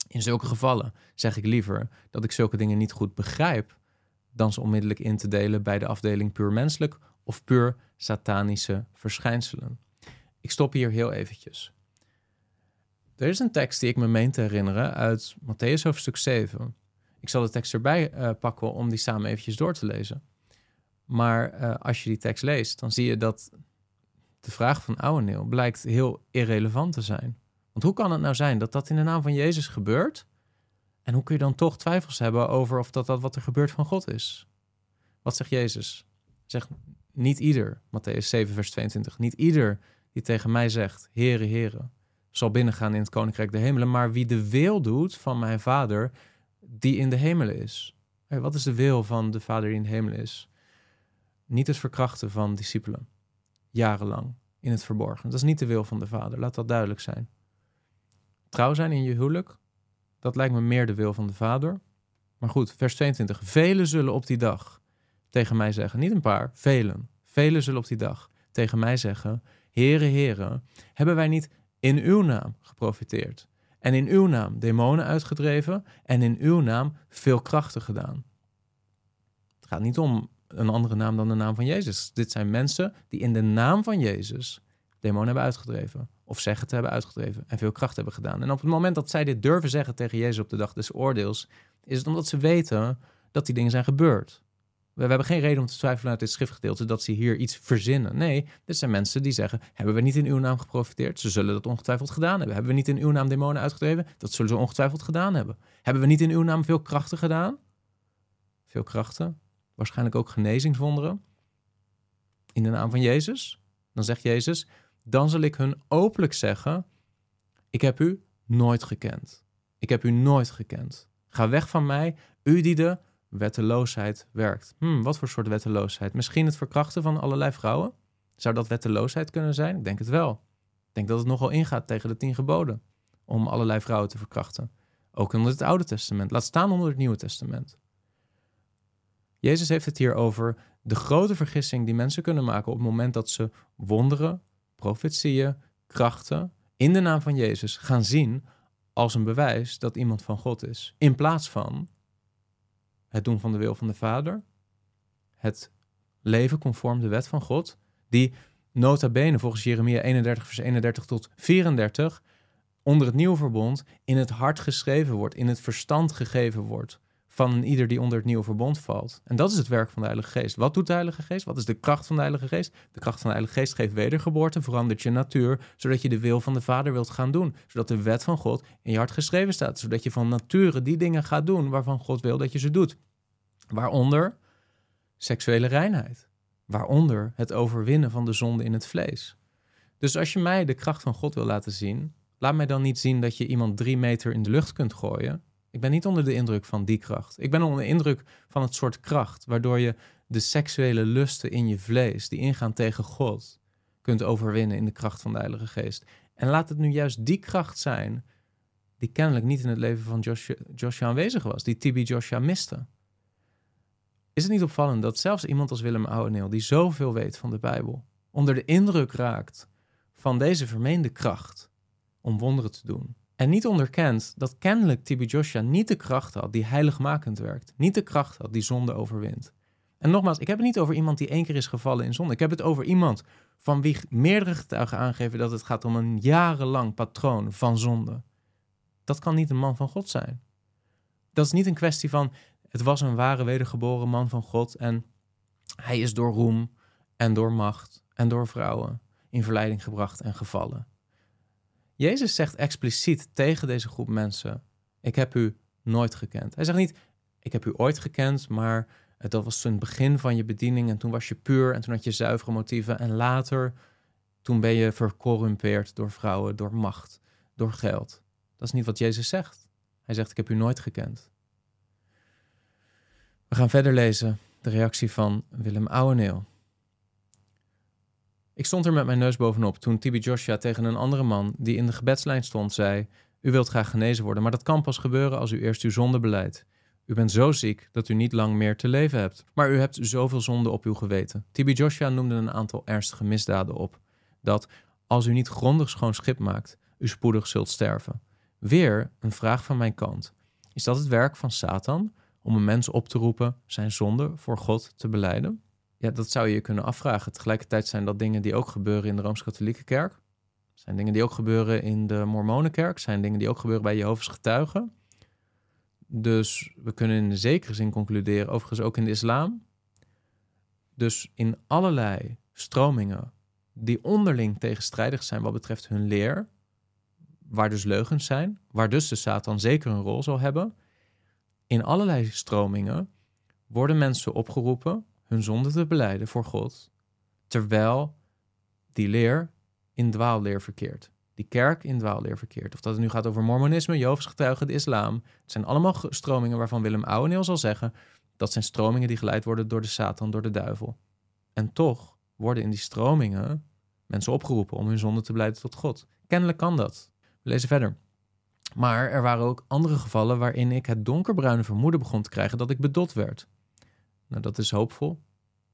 In zulke gevallen zeg ik liever dat ik zulke dingen niet goed begrijp, dan ze onmiddellijk in te delen bij de afdeling puur menselijk of puur satanische verschijnselen. Ik stop hier heel eventjes. Er is een tekst die ik me meen te herinneren uit Matthäus hoofdstuk 7. Ik zal de tekst erbij uh, pakken om die samen eventjes door te lezen. Maar uh, als je die tekst leest, dan zie je dat de vraag van Ouweneel blijkt heel irrelevant te zijn. Want hoe kan het nou zijn dat dat in de naam van Jezus gebeurt? En hoe kun je dan toch twijfels hebben over of dat, dat wat er gebeurt van God is? Wat zegt Jezus? Zegt niet ieder, Matthäus 7, vers 22, niet ieder die tegen mij zegt, Heere, Heere, zal binnengaan in het koninkrijk der hemelen, maar wie de wil doet van mijn vader die in de hemelen is. Wat is de wil van de vader die in de hemelen is? Niet het verkrachten van discipelen, jarenlang in het verborgen. Dat is niet de wil van de vader, laat dat duidelijk zijn. Trouw zijn in je huwelijk, dat lijkt me meer de wil van de vader. Maar goed, vers 22. Velen zullen op die dag tegen mij zeggen, niet een paar, velen, velen zullen op die dag tegen mij zeggen, Heere, Heere, hebben wij niet in uw naam geprofiteerd. En in uw naam demonen uitgedreven en in uw naam veel krachten gedaan. Het gaat niet om een andere naam dan de naam van Jezus. Dit zijn mensen die in de naam van Jezus demonen hebben uitgedreven. Of zeggen te hebben uitgedreven en veel kracht hebben gedaan. En op het moment dat zij dit durven zeggen tegen Jezus op de dag des oordeels, is het omdat ze weten dat die dingen zijn gebeurd. We, hebben geen reden om te twijfelen uit dit schriftgedeelte dat ze hier iets verzinnen. Nee, dit zijn mensen die zeggen: Hebben we niet in uw naam geprofiteerd? Ze zullen dat ongetwijfeld gedaan hebben. Hebben we niet in uw naam demonen uitgedreven? Dat zullen ze ongetwijfeld gedaan hebben. Hebben we niet in uw naam veel krachten gedaan? Veel krachten. Waarschijnlijk ook genezingswonderen. In de naam van Jezus. Dan zegt Jezus: Dan zal ik hun openlijk zeggen: Ik heb u nooit gekend. Ik heb u nooit gekend. Ga weg van mij, u die de wetteloosheid werkt. Hmm, wat voor soort wetteloosheid? Misschien het verkrachten van allerlei vrouwen? Zou dat wetteloosheid kunnen zijn? Ik denk het wel. Ik denk dat het nogal ingaat tegen de tien geboden om allerlei vrouwen te verkrachten. Ook onder het Oude Testament. Laat staan onder het Nieuwe Testament. Jezus heeft het hier over de grote vergissing die mensen kunnen maken op het moment dat ze wonderen, profetieën, krachten in de naam van Jezus gaan zien als een bewijs dat iemand van God is. In plaats van het doen van de wil van de Vader, het leven conform de wet van God, die nota bene volgens Jeremia 31 vers 31 tot 34 onder het nieuwe verbond in het hart geschreven wordt, in het verstand gegeven wordt van ieder die onder het nieuwe verbond valt. En dat is het werk van de Heilige Geest. Wat doet de Heilige Geest? Wat is de kracht van de Heilige Geest? De kracht van de Heilige Geest geeft wedergeboorte, verandert je natuur, zodat je de wil van de Vader wilt gaan doen. Zodat de wet van God in je hart geschreven staat. Zodat je van nature die dingen gaat doen waarvan God wil dat je ze doet. Waaronder seksuele reinheid. Waaronder het overwinnen van de zonde in het vlees. Dus als je mij de kracht van God wil laten zien, laat mij dan niet zien dat je iemand drie meter in de lucht kunt gooien. Ik ben niet onder de indruk van die kracht. Ik ben onder de indruk van het soort kracht waardoor je de seksuele lusten in je vlees, die ingaan tegen God, kunt overwinnen in de kracht van de Heilige Geest. En laat het nu juist die kracht zijn die kennelijk niet in het leven van Joshua, aanwezig was, die Tibi Joshua miste. Is het niet opvallend dat zelfs iemand als Willem Ouweneel, die zoveel weet van de Bijbel, onder de indruk raakt van deze vermeende kracht om wonderen te doen? En niet onderkent dat kennelijk Tibi Joshua niet de kracht had die heiligmakend werkt. Niet de kracht had die zonde overwint. En nogmaals, ik heb het niet over iemand die één keer is gevallen in zonde. Ik heb het over iemand van wie meerdere getuigen aangeven dat het gaat om een jarenlang patroon van zonde. Dat kan niet een man van God zijn. Dat is niet een kwestie van het was een ware wedergeboren man van God en hij is door roem en door macht en door vrouwen in verleiding gebracht en gevallen. Jezus zegt expliciet tegen deze groep mensen: Ik heb u nooit gekend. Hij zegt niet: Ik heb u ooit gekend, maar dat was toen het begin van je bediening en toen was je puur en toen had je zuivere motieven en later, toen ben je vercorrumpeerd door vrouwen, door macht, door geld. Dat is niet wat Jezus zegt. Hij zegt: Ik heb u nooit gekend. We gaan verder lezen de reactie van Willem Ouweneel. Ik stond er met mijn neus bovenop toen Tibi Joshua tegen een andere man die in de gebedslijn stond zei: U wilt graag genezen worden, maar dat kan pas gebeuren als u eerst uw zonde beleidt. U bent zo ziek dat u niet lang meer te leven hebt, maar u hebt zoveel zonde op uw geweten. Tibi Joshua noemde een aantal ernstige misdaden op. Dat, als u niet grondig schoon schip maakt, u spoedig zult sterven. Weer een vraag van mijn kant. Is dat het werk van Satan om een mens op te roepen zijn zonde voor God te beleiden? Ja, dat zou je je kunnen afvragen. Tegelijkertijd zijn dat dingen die ook gebeuren in de Rooms-Katholieke Kerk. Zijn dingen die ook gebeuren in de Mormonenkerk. Zijn dingen die ook gebeuren bij Jehovah's getuigen. Dus we kunnen in zekere zin concluderen, overigens ook in de islam. Dus in allerlei stromingen die onderling tegenstrijdig zijn wat betreft hun leer, waar dus leugens zijn, waar dus de Satan zeker een rol zal hebben. In allerlei stromingen worden mensen opgeroepen hun zonde te beleiden voor God, terwijl die leer in dwaalleer verkeert. Die kerk in dwaalleer verkeert. Of dat het nu gaat over mormonisme, Joodse getuigen, de islam. Het zijn allemaal stromingen waarvan Willem Ouweneel zal zeggen... dat zijn stromingen die geleid worden door de Satan, door de duivel. En toch worden in die stromingen mensen opgeroepen om hun zonde te beleiden tot God. Kennelijk kan dat. We lezen verder. Maar er waren ook andere gevallen waarin ik het donkerbruine vermoeden begon te krijgen dat ik bedot werd. Nou, dat is hoopvol.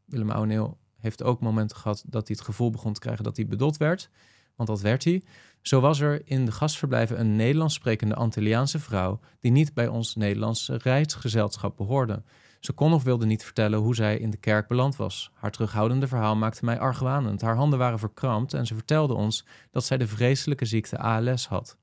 Willem Ouweneel heeft ook momenten gehad dat hij het gevoel begon te krijgen dat hij bedot werd. Want dat werd hij. Zo was er in de gastverblijven een Nederlands sprekende Antilliaanse vrouw die niet bij ons Nederlandse reisgezelschap behoorde. Ze kon of wilde niet vertellen hoe zij in de kerk beland was. Haar terughoudende verhaal maakte mij argwanend. Haar handen waren verkrampt en ze vertelde ons dat zij de vreselijke ziekte ALS had.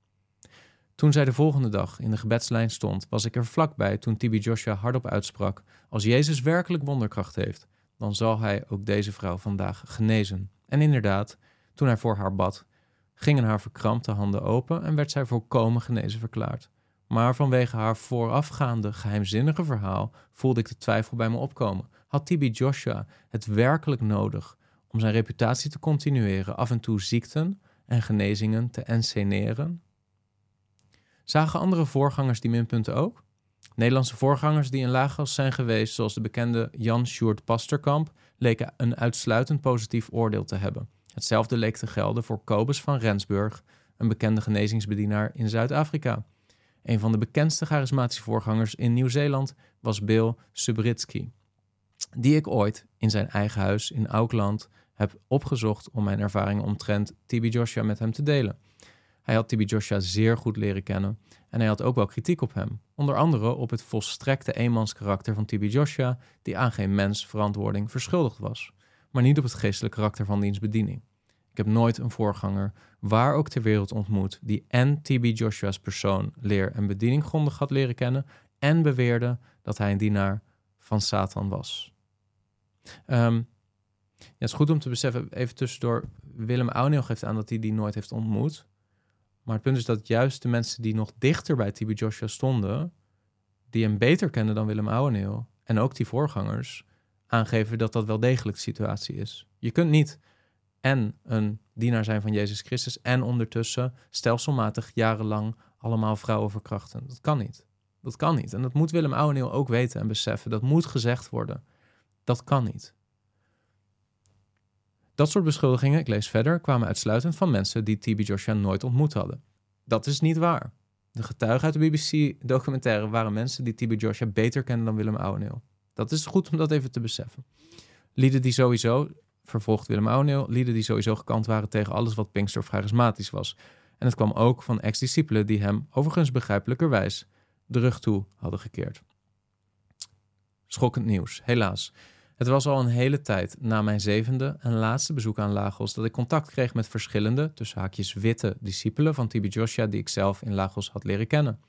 Toen zij de volgende dag in de gebedslijn stond, was ik er vlakbij toen Tibi Joshua hardop uitsprak: Als Jezus werkelijk wonderkracht heeft, dan zal hij ook deze vrouw vandaag genezen. En inderdaad, toen hij voor haar bad, gingen haar verkrampte handen open en werd zij volkomen genezen verklaard. Maar vanwege haar voorafgaande geheimzinnige verhaal voelde ik de twijfel bij me opkomen. Had Tibi Joshua het werkelijk nodig om zijn reputatie te continueren, af en toe ziekten en genezingen te enseneren? Zagen andere voorgangers die minpunten ook? Nederlandse voorgangers die in Lagos zijn geweest, zoals de bekende Jan Sjoerd Pasterkamp, leken een uitsluitend positief oordeel te hebben. Hetzelfde leek te gelden voor Kobus van Rensburg, een bekende genezingsbedienaar in Zuid-Afrika. Een van de bekendste charismatische voorgangers in Nieuw-Zeeland was Bill Subritsky, die ik ooit in zijn eigen huis in Auckland heb opgezocht om mijn ervaringen omtrent TB Joshua met hem te delen. Hij had TB Joshua zeer goed leren kennen en hij had ook wel kritiek op hem. Onder andere op het volstrekte eenmanskarakter van TB Joshua, die aan geen mens verantwoording verschuldigd was, maar niet op het geestelijk karakter van diens bediening. Ik heb nooit een voorganger, waar ook ter wereld ontmoet, die en TB Joshua's persoon, leer en bediening grondig had leren kennen en beweerde dat hij een dienaar van Satan was. Ehm, ja, het is goed om te beseffen, even tussendoor, Willem Oudneel geeft aan dat hij die nooit heeft ontmoet. Maar het punt is dat juist de mensen die nog dichter bij TB Joshua stonden, die hem beter kenden dan Willem Ouweneel, en ook die voorgangers, aangeven dat dat wel degelijk de situatie is. Je kunt niet en een dienaar zijn van Jezus Christus en ondertussen stelselmatig jarenlang allemaal vrouwen verkrachten. Dat kan niet. Dat kan niet. En dat moet Willem Ouweneel ook weten en beseffen. Dat moet gezegd worden. Dat kan niet. Dat soort beschuldigingen, ik lees verder, kwamen uitsluitend van mensen die TB Joshua nooit ontmoet hadden. Dat is niet waar. De getuigen uit de BBC-documentaire waren mensen die TB Joshua beter kenden dan Willem Ouweneel. Dat is goed om dat even te beseffen. Lieden die sowieso, vervolgt Willem Ouweneel, lieden die sowieso gekant waren tegen alles wat Pinkster charismatisch was. En het kwam ook van ex-discipelen die hem, overigens begrijpelijkerwijs, de rug toe hadden gekeerd. Schokkend nieuws, helaas. Het was al een hele tijd na mijn zevende en laatste bezoek aan Lagos dat ik contact kreeg met verschillende, tussen haakjes witte, discipelen van Tibi Joshua die ik zelf in Lagos had leren kennen.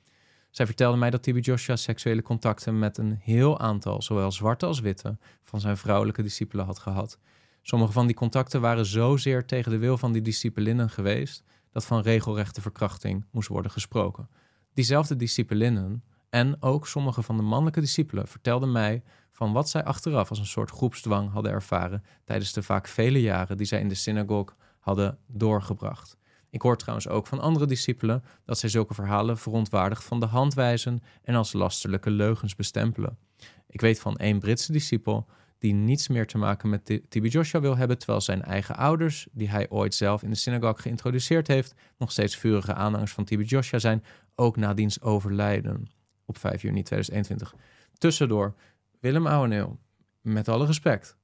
Zij vertelde mij dat Tibi Joshua seksuele contacten met een heel aantal, zowel zwarte als witte, van zijn vrouwelijke discipelen had gehad. Sommige van die contacten waren zozeer tegen de wil van die disciplinnen geweest dat van regelrechte verkrachting moest worden gesproken. Diezelfde disciplinnen en ook sommige van de mannelijke discipelen vertelden mij van wat zij achteraf als een soort groepsdwang hadden ervaren tijdens de vaak vele jaren die zij in de synagoge hadden doorgebracht. Ik hoor trouwens ook van andere discipelen dat zij zulke verhalen verontwaardigd van de hand wijzen en als lasterlijke leugens bestempelen. Ik weet van één Britse discipel die niets meer te maken met TB Joshua wil hebben, terwijl zijn eigen ouders, die hij ooit zelf in de synagoge geïntroduceerd heeft, nog steeds vurige aanhangers van TB Joshua zijn, ook na diens overlijden op 5 juni 2021. Tussendoor, Willem Ouweneel, met alle respect,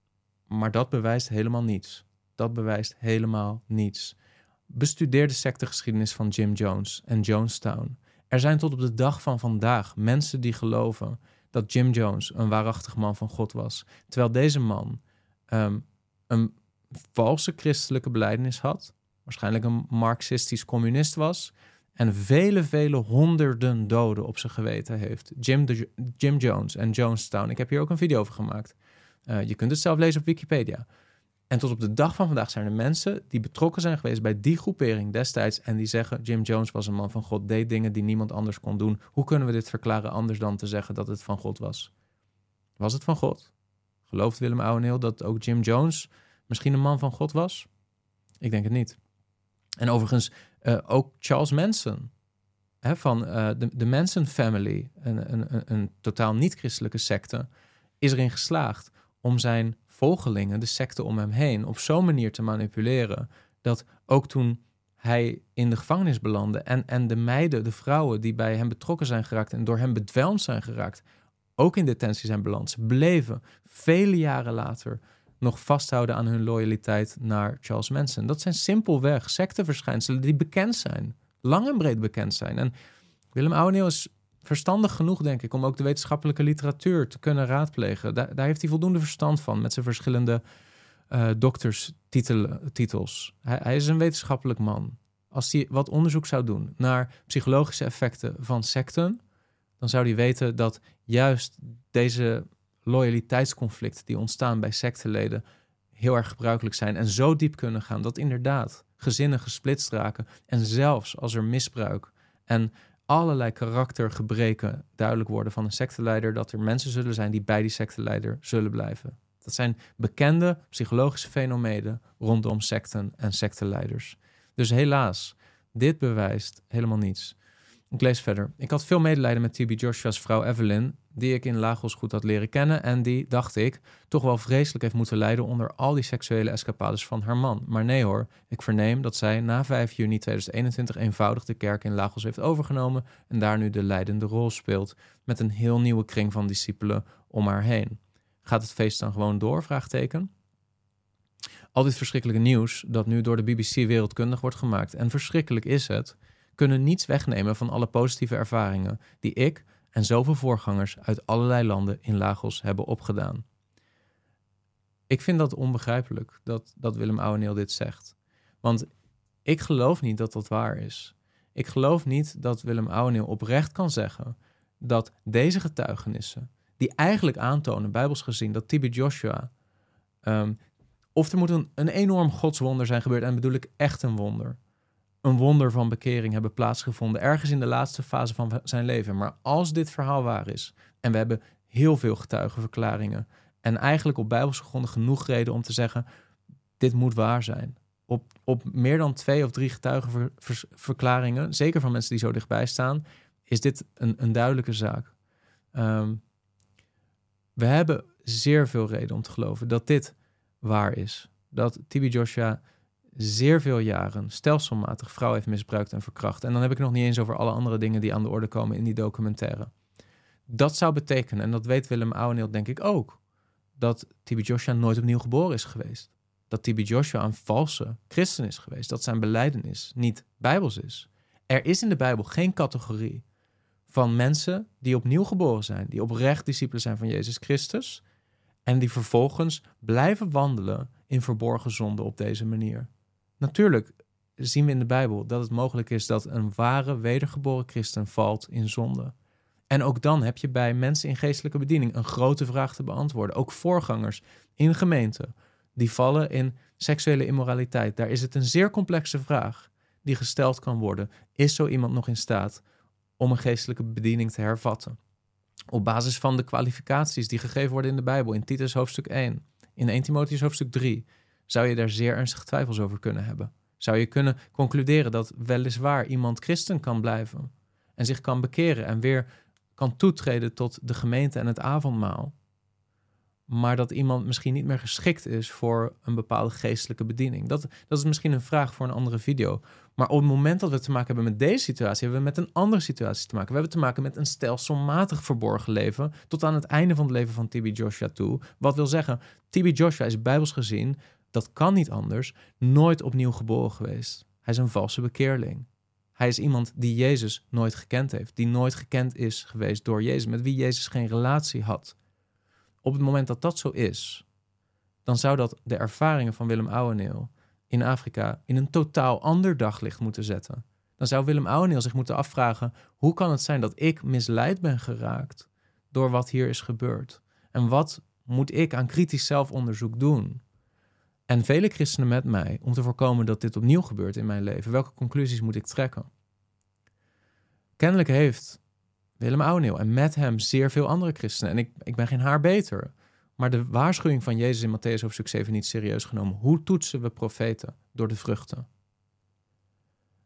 maar dat bewijst helemaal niets. Dat bewijst helemaal niets. Bestudeer de sectegeschiedenis van Jim Jones en Jonestown. Er zijn tot op de dag van vandaag mensen die geloven dat Jim Jones een waarachtig man van God was. Terwijl deze man ehm, een valse christelijke beleidenis had, waarschijnlijk een marxistisch communist was, en vele, vele honderden doden op zijn geweten heeft. Jim, Jim Jones en Jonestown. Ik heb hier ook een video over gemaakt. Uh, je kunt het zelf lezen op Wikipedia. En tot op de dag van vandaag zijn er mensen die betrokken zijn geweest bij die groepering destijds en die zeggen: Jim Jones was een man van God, deed dingen die niemand anders kon doen. Hoe kunnen we dit verklaren anders dan te zeggen dat het van God was? Was het van God? Gelooft Willem Ouweneel dat ook Jim Jones misschien een man van God was? Ik denk het niet. En overigens, uh, ook Charles Manson hè, van uh, de, de Manson Family, een, een, een totaal niet-christelijke secte, is erin geslaagd om zijn volgelingen, de secte om hem heen, op zo'n manier te manipuleren dat ook toen hij in de gevangenis belandde en, en de meiden, de vrouwen die bij hem betrokken zijn geraakt en door hem bedwelmd zijn geraakt, ook in detentie zijn beland. Ze bleven vele jaren later nog vasthouden aan hun loyaliteit naar Charles Manson. Dat zijn simpelweg secteverschijnselen die bekend zijn, lang en breed bekend zijn. En Willem Ouweneel is verstandig genoeg, denk ik, om ook de wetenschappelijke literatuur te kunnen raadplegen. Daar, daar heeft hij voldoende verstand van met zijn verschillende uh, dokterstitels. Hij, hij is een wetenschappelijk man. Als hij wat onderzoek zou doen naar psychologische effecten van secten, dan zou hij weten dat juist deze loyaliteitsconflicten die ontstaan bij secteleden heel erg gebruikelijk zijn en zo diep kunnen gaan dat inderdaad gezinnen gesplitst raken en zelfs als er misbruik en allerlei karaktergebreken duidelijk worden van een secteleider, dat er mensen zullen zijn die bij die secteleider zullen blijven. Dat zijn bekende psychologische fenomenen rondom secten en secteleiders. Dus helaas, dit bewijst helemaal niets. Ik lees verder. Ik had veel medelijden met TB Joshua's vrouw Evelyn, die ik in Lagos goed had leren kennen en die, dacht ik, toch wel vreselijk heeft moeten lijden onder al die seksuele escapades van haar man. Maar nee hoor, ik verneem dat zij na 5 juni 2021 eenvoudig de kerk in Lagos heeft overgenomen en daar nu de leidende rol speelt, met een heel nieuwe kring van discipelen om haar heen. Gaat het feest dan gewoon door? Vraagteken. Al dit verschrikkelijke nieuws dat nu door de BBC wereldkundig wordt gemaakt, en verschrikkelijk is het, kunnen niets wegnemen van alle positieve ervaringen die ik en zoveel voorgangers uit allerlei landen in Lagos hebben opgedaan. Ik vind dat onbegrijpelijk dat, dat Willem Ouweneel dit zegt. Want ik geloof niet dat dat waar is. Ik geloof niet dat Willem Ouweneel oprecht kan zeggen dat deze getuigenissen, die eigenlijk aantonen, bijbels gezien, dat Tibi Joshua, ehm, of er moet een, een enorm godswonder zijn gebeurd, en bedoel ik echt een wonder, een wonder van bekering hebben plaatsgevonden, ergens in de laatste fase van zijn leven. Maar als dit verhaal waar is, en we hebben heel veel getuigenverklaringen, en eigenlijk op bijbelse gronden genoeg reden om te zeggen, dit moet waar zijn. Op, op meer dan twee of drie getuigenverklaringen, zeker van mensen die zo dichtbij staan, is dit een, een duidelijke zaak. Ehm, we hebben zeer veel reden om te geloven dat dit waar is. Dat Tibi Joshua zeer veel jaren stelselmatig vrouw heeft misbruikt en verkracht. En dan heb ik nog niet eens over alle andere dingen die aan de orde komen in die documentaire. Dat zou betekenen, en dat weet Willem Ouweneel denk ik ook, dat Tibi Joshua nooit opnieuw geboren is geweest. Dat Tibi Joshua een valse christen is geweest. Dat zijn beleidenis niet bijbels is. Er is in de Bijbel geen categorie van mensen die opnieuw geboren zijn, die oprecht discipelen zijn van Jezus Christus en die vervolgens blijven wandelen in verborgen zonde op deze manier. Natuurlijk zien we in de Bijbel dat het mogelijk is dat een ware wedergeboren christen valt in zonde. En ook dan heb je bij mensen in geestelijke bediening een grote vraag te beantwoorden. Ook voorgangers in gemeenten die vallen in seksuele immoraliteit. Daar is het een zeer complexe vraag die gesteld kan worden. Is zo iemand nog in staat om een geestelijke bediening te hervatten? Op basis van de kwalificaties die gegeven worden in de Bijbel, in Titus hoofdstuk 1, in 1 Timotheus hoofdstuk 3, zou je daar zeer ernstige twijfels over kunnen hebben. Zou je kunnen concluderen dat weliswaar iemand christen kan blijven en zich kan bekeren en weer kan toetreden tot de gemeente en het avondmaal, maar dat iemand misschien niet meer geschikt is voor een bepaalde geestelijke bediening. Dat, dat is misschien een vraag voor een andere video. Maar op het moment dat we te maken hebben met deze situatie, hebben we met een andere situatie te maken. We hebben te maken met een stelselmatig verborgen leven tot aan het einde van het leven van TB Joshua toe. Wat wil zeggen, TB Joshua is bijbels gezien, dat kan niet anders, nooit opnieuw geboren geweest. Hij is een valse bekeerling. Hij is iemand die Jezus nooit gekend heeft, die nooit gekend is geweest door Jezus, met wie Jezus geen relatie had. Op het moment dat dat zo is, dan zou dat de ervaringen van Willem Ouweneel in Afrika in een totaal ander daglicht moeten zetten. Dan zou Willem Ouweneel zich moeten afvragen: hoe kan het zijn dat ik misleid ben geraakt door wat hier is gebeurd? En wat moet ik aan kritisch zelfonderzoek doen? En vele christenen met mij om te voorkomen dat dit opnieuw gebeurt in mijn leven. Welke conclusies moet ik trekken? Kennelijk heeft Willem Ouweneel en met hem zeer veel andere christenen. En ik, ik ben geen haar beter. Maar de waarschuwing van Jezus in Matthäus hoofdstuk 7 niet serieus genomen. Hoe toetsen we profeten? Door de vruchten.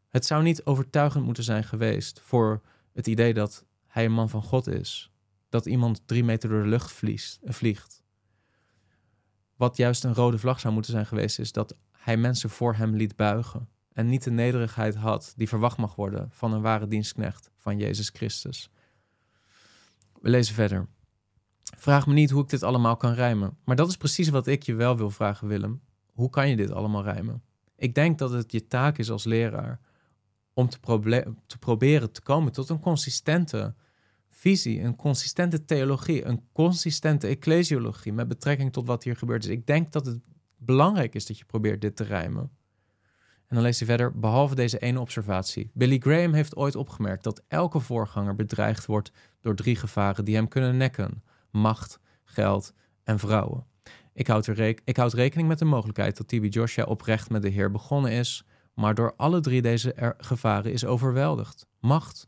Het zou niet overtuigend moeten zijn geweest voor het idee dat hij een man van God is. Dat iemand drie meter door de lucht vliegt. Wat juist een rode vlag zou moeten zijn geweest, is dat hij mensen voor hem liet buigen. En niet de nederigheid had die verwacht mag worden van een ware dienstknecht van Jezus Christus. We lezen verder. Vraag me niet hoe ik dit allemaal kan rijmen. Maar dat is precies wat ik je wel wil vragen, Willem. Hoe kan je dit allemaal rijmen? Ik denk dat het je taak is als leraar om te, te proberen te komen tot een consistente visie, een consistente theologie, een consistente ecclesiologie met betrekking tot wat hier gebeurt is. Ik denk dat het belangrijk is dat je probeert dit te rijmen. En dan leest hij verder, behalve deze ene observatie. Billy Graham heeft ooit opgemerkt dat elke voorganger bedreigd wordt door drie gevaren die hem kunnen nekken: macht, geld en vrouwen. Ik houd, er ik houd rekening met de mogelijkheid dat TB Joshua oprecht met de Heer begonnen is, maar door alle drie deze gevaren is overweldigd. Macht,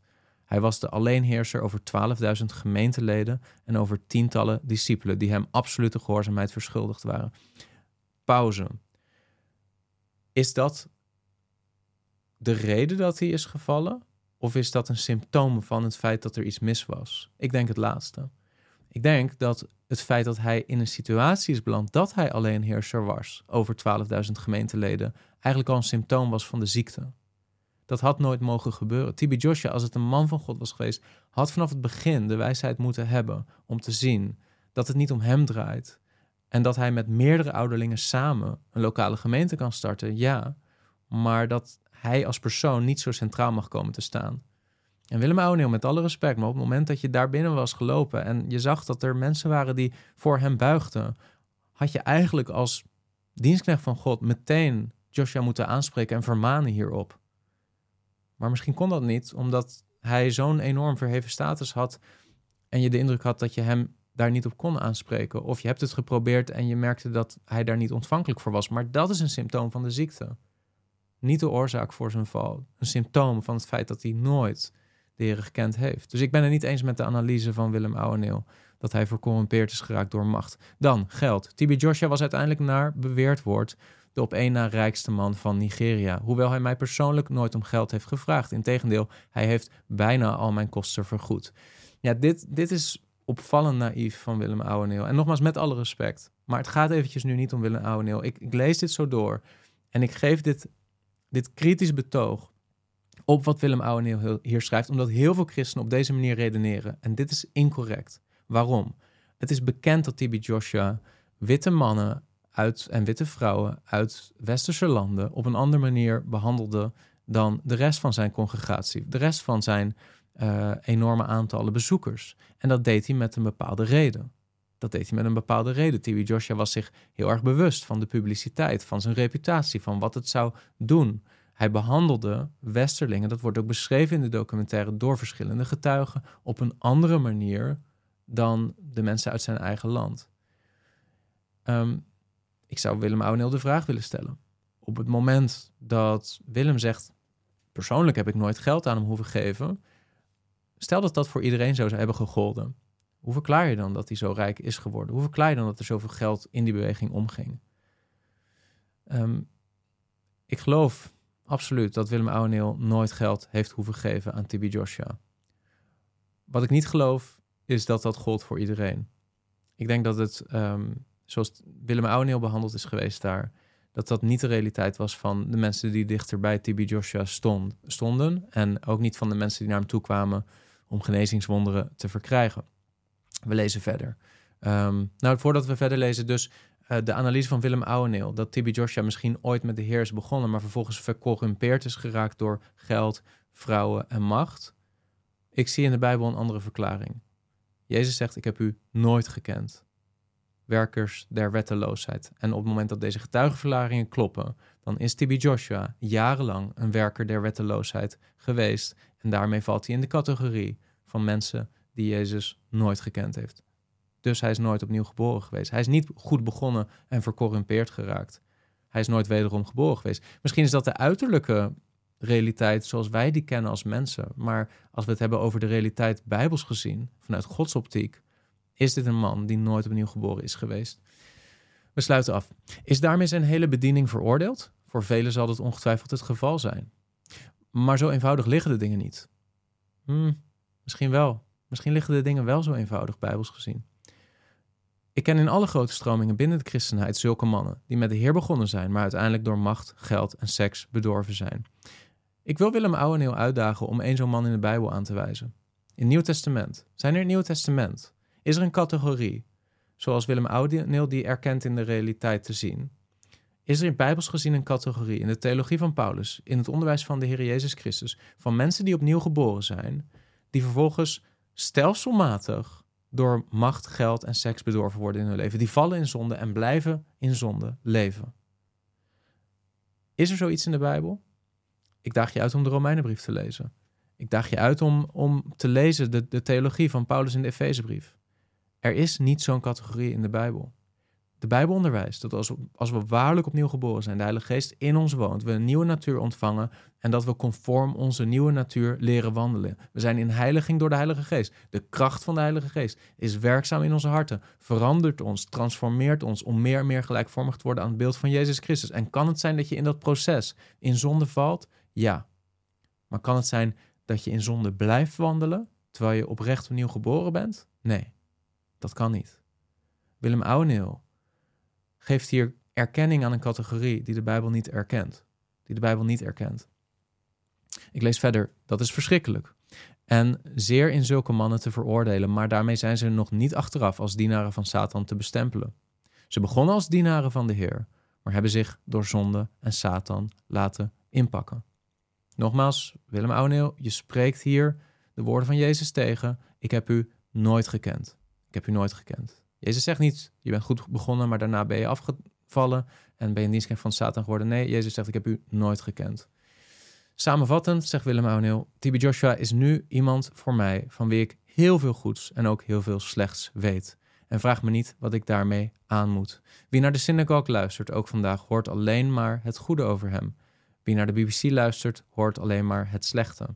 hij was de alleenheerser over 12.000 gemeenteleden en over tientallen discipelen die hem absolute gehoorzaamheid verschuldigd waren. Pauze. Is dat de reden dat hij is gevallen? Of is dat een symptoom van het feit dat er iets mis was? Ik denk het laatste. Ik denk dat het feit dat hij in een situatie is beland dat hij alleenheerser was over 12.000 gemeenteleden eigenlijk al een symptoom was van de ziekte. Dat had nooit mogen gebeuren. Tibi Joshua, als het een man van God was geweest, had vanaf het begin de wijsheid moeten hebben om te zien dat het niet om hem draait. En dat hij met meerdere ouderlingen samen een lokale gemeente kan starten, ja. Maar dat hij als persoon niet zo centraal mag komen te staan. En Willem Ouweneel, met alle respect, maar op het moment dat je daar binnen was gelopen en je zag dat er mensen waren die voor hem buigden, had je eigenlijk als dienstknecht van God meteen Joshua moeten aanspreken en vermanen hierop. Maar misschien kon dat niet, omdat hij zo'n enorm verheven status had en je de indruk had dat je hem daar niet op kon aanspreken. Of je hebt het geprobeerd en je merkte dat hij daar niet ontvankelijk voor was. Maar dat is een symptoom van de ziekte. Niet de oorzaak voor zijn val. Een symptoom van het feit dat hij nooit de Heer gekend heeft. Dus ik ben het niet eens met de analyse van Willem Ouweneel dat hij vercorrumpeerd is geraakt door macht. Dan geld. Tibi Joshua was uiteindelijk naar beweerd wordt de op één na rijkste man van Nigeria. Hoewel hij mij persoonlijk nooit om geld heeft gevraagd. Integendeel, hij heeft bijna al mijn kosten vergoed. Ja, dit, dit is opvallend naïef van Willem Ouweneel. En nogmaals, met alle respect. Maar het gaat eventjes nu niet om Willem Ouweneel. Ik, ik lees dit zo door en ik geef dit, dit kritisch betoog op wat Willem Ouweneel hier schrijft, omdat heel veel christenen op deze manier redeneren. En dit is incorrect. Waarom? Het is bekend dat TB Joshua witte mannen uit, en witte vrouwen uit westerse landen op een andere manier behandelde dan de rest van zijn congregatie, de rest van zijn uh, enorme aantallen bezoekers. En dat deed hij met een bepaalde reden. Dat deed hij met een bepaalde reden. T.B. Joshua was zich heel erg bewust van de publiciteit, van zijn reputatie, van wat het zou doen. Hij behandelde Westerlingen, dat wordt ook beschreven in de documentaire door verschillende getuigen, op een andere manier dan de mensen uit zijn eigen land. Ehm, ik zou Willem Ouweneel de vraag willen stellen. Op het moment dat Willem zegt, persoonlijk heb ik nooit geld aan hem hoeven geven, stel dat dat voor iedereen zou hebben gegolden. Hoe verklaar je dan dat hij zo rijk is geworden? Hoe verklaar je dan dat er zoveel geld in die beweging omging? Ehm, ik geloof absoluut dat Willem Ouweneel nooit geld heeft hoeven geven aan Tibi Joshua. Wat ik niet geloof, is dat dat gold voor iedereen. Ik denk dat het, um, zoals Willem Ouweneel behandeld is geweest daar, dat dat niet de realiteit was van de mensen die dichter bij TB Joshua stond, stonden. En ook niet van de mensen die naar hem toe kwamen om genezingswonderen te verkrijgen. We lezen verder. Um, nou, voordat we verder lezen, dus uh, de analyse van Willem Ouweneel, dat TB Joshua misschien ooit met de Heer is begonnen, maar vervolgens vercorrumpeerd is geraakt door geld, vrouwen en macht. Ik zie in de Bijbel een andere verklaring. Jezus zegt: Ik heb u nooit gekend. Werkers der wetteloosheid. En op het moment dat deze getuigenverklaringen kloppen, dan is TB Joshua jarenlang een werker der wetteloosheid geweest. En daarmee valt hij in de categorie van mensen die Jezus nooit gekend heeft. Dus hij is nooit opnieuw geboren geweest. Hij is niet goed begonnen en vercorrumpeerd geraakt. Hij is nooit wederom geboren geweest. Misschien is dat de uiterlijke realiteit zoals wij die kennen als mensen. Maar als we het hebben over de realiteit bijbels gezien, vanuit Gods optiek, is dit een man die nooit opnieuw geboren is geweest. We sluiten af. Is daarmee zijn hele bediening veroordeeld? Voor velen zal dat ongetwijfeld het geval zijn. Maar zo eenvoudig liggen de dingen niet. Hmm, misschien wel. Misschien liggen de dingen wel zo eenvoudig, bijbels gezien. Ik ken in alle grote stromingen binnen de christenheid zulke mannen die met de Heer begonnen zijn, maar uiteindelijk door macht, geld en seks bedorven zijn. Ik wil Willem Ouweneel uitdagen om één zo'n man in de Bijbel aan te wijzen. In Nieuw Testament. Zijn er in Nieuw Testament? Is er een categorie, zoals Willem Ouweneel die erkent in de realiteit te zien? Is er in Bijbels gezien een categorie in de theologie van Paulus, in het onderwijs van de Heer Jezus Christus, van mensen die opnieuw geboren zijn, die vervolgens stelselmatig door macht, geld en seks bedorven worden in hun leven. Die vallen in zonde en blijven in zonde leven. Is er zoiets in de Bijbel? Ik daag je uit om de Romeinenbrief te lezen. Ik daag je uit om, om te lezen de, de theologie van Paulus in de Efezebrief. Er is niet zo'n categorie in de Bijbel. De Bijbel onderwijst dat als, als we waarlijk opnieuw geboren zijn, de Heilige Geest in ons woont, we een nieuwe natuur ontvangen en dat we conform onze nieuwe natuur leren wandelen. We zijn in heiliging door de Heilige Geest. De kracht van de Heilige Geest is werkzaam in onze harten, verandert ons, transformeert ons om meer en meer gelijkvormig te worden aan het beeld van Jezus Christus. En kan het zijn dat je in dat proces in zonde valt? Ja. Maar kan het zijn dat je in zonde blijft wandelen terwijl je oprecht opnieuw geboren bent? Nee, dat kan niet. Willem Ouweneel geeft hier erkenning aan een categorie die de Bijbel niet erkent. Die de Bijbel niet erkent. Ik lees verder. Dat is verschrikkelijk. En zeer in zulke mannen te veroordelen, maar daarmee zijn ze nog niet achteraf als dienaren van Satan te bestempelen. Ze begonnen als dienaren van de Heer, maar hebben zich door zonde en Satan laten inpakken. Nogmaals, Willem Ouweneel, je spreekt hier de woorden van Jezus tegen. Ik heb u nooit gekend. Ik heb u nooit gekend. Jezus zegt niet, je bent goed begonnen, maar daarna ben je afgevallen en ben je dienstknecht van Satan geworden. Nee, Jezus zegt, ik heb u nooit gekend. Samenvattend zegt Willem O'Neill: TB Joshua is nu iemand voor mij van wie ik heel veel goeds en ook heel veel slechts weet. En vraag me niet wat ik daarmee aan moet. Wie naar de synagogue luistert, ook vandaag, hoort alleen maar het goede over hem. Wie naar de BBC luistert, hoort alleen maar het slechte.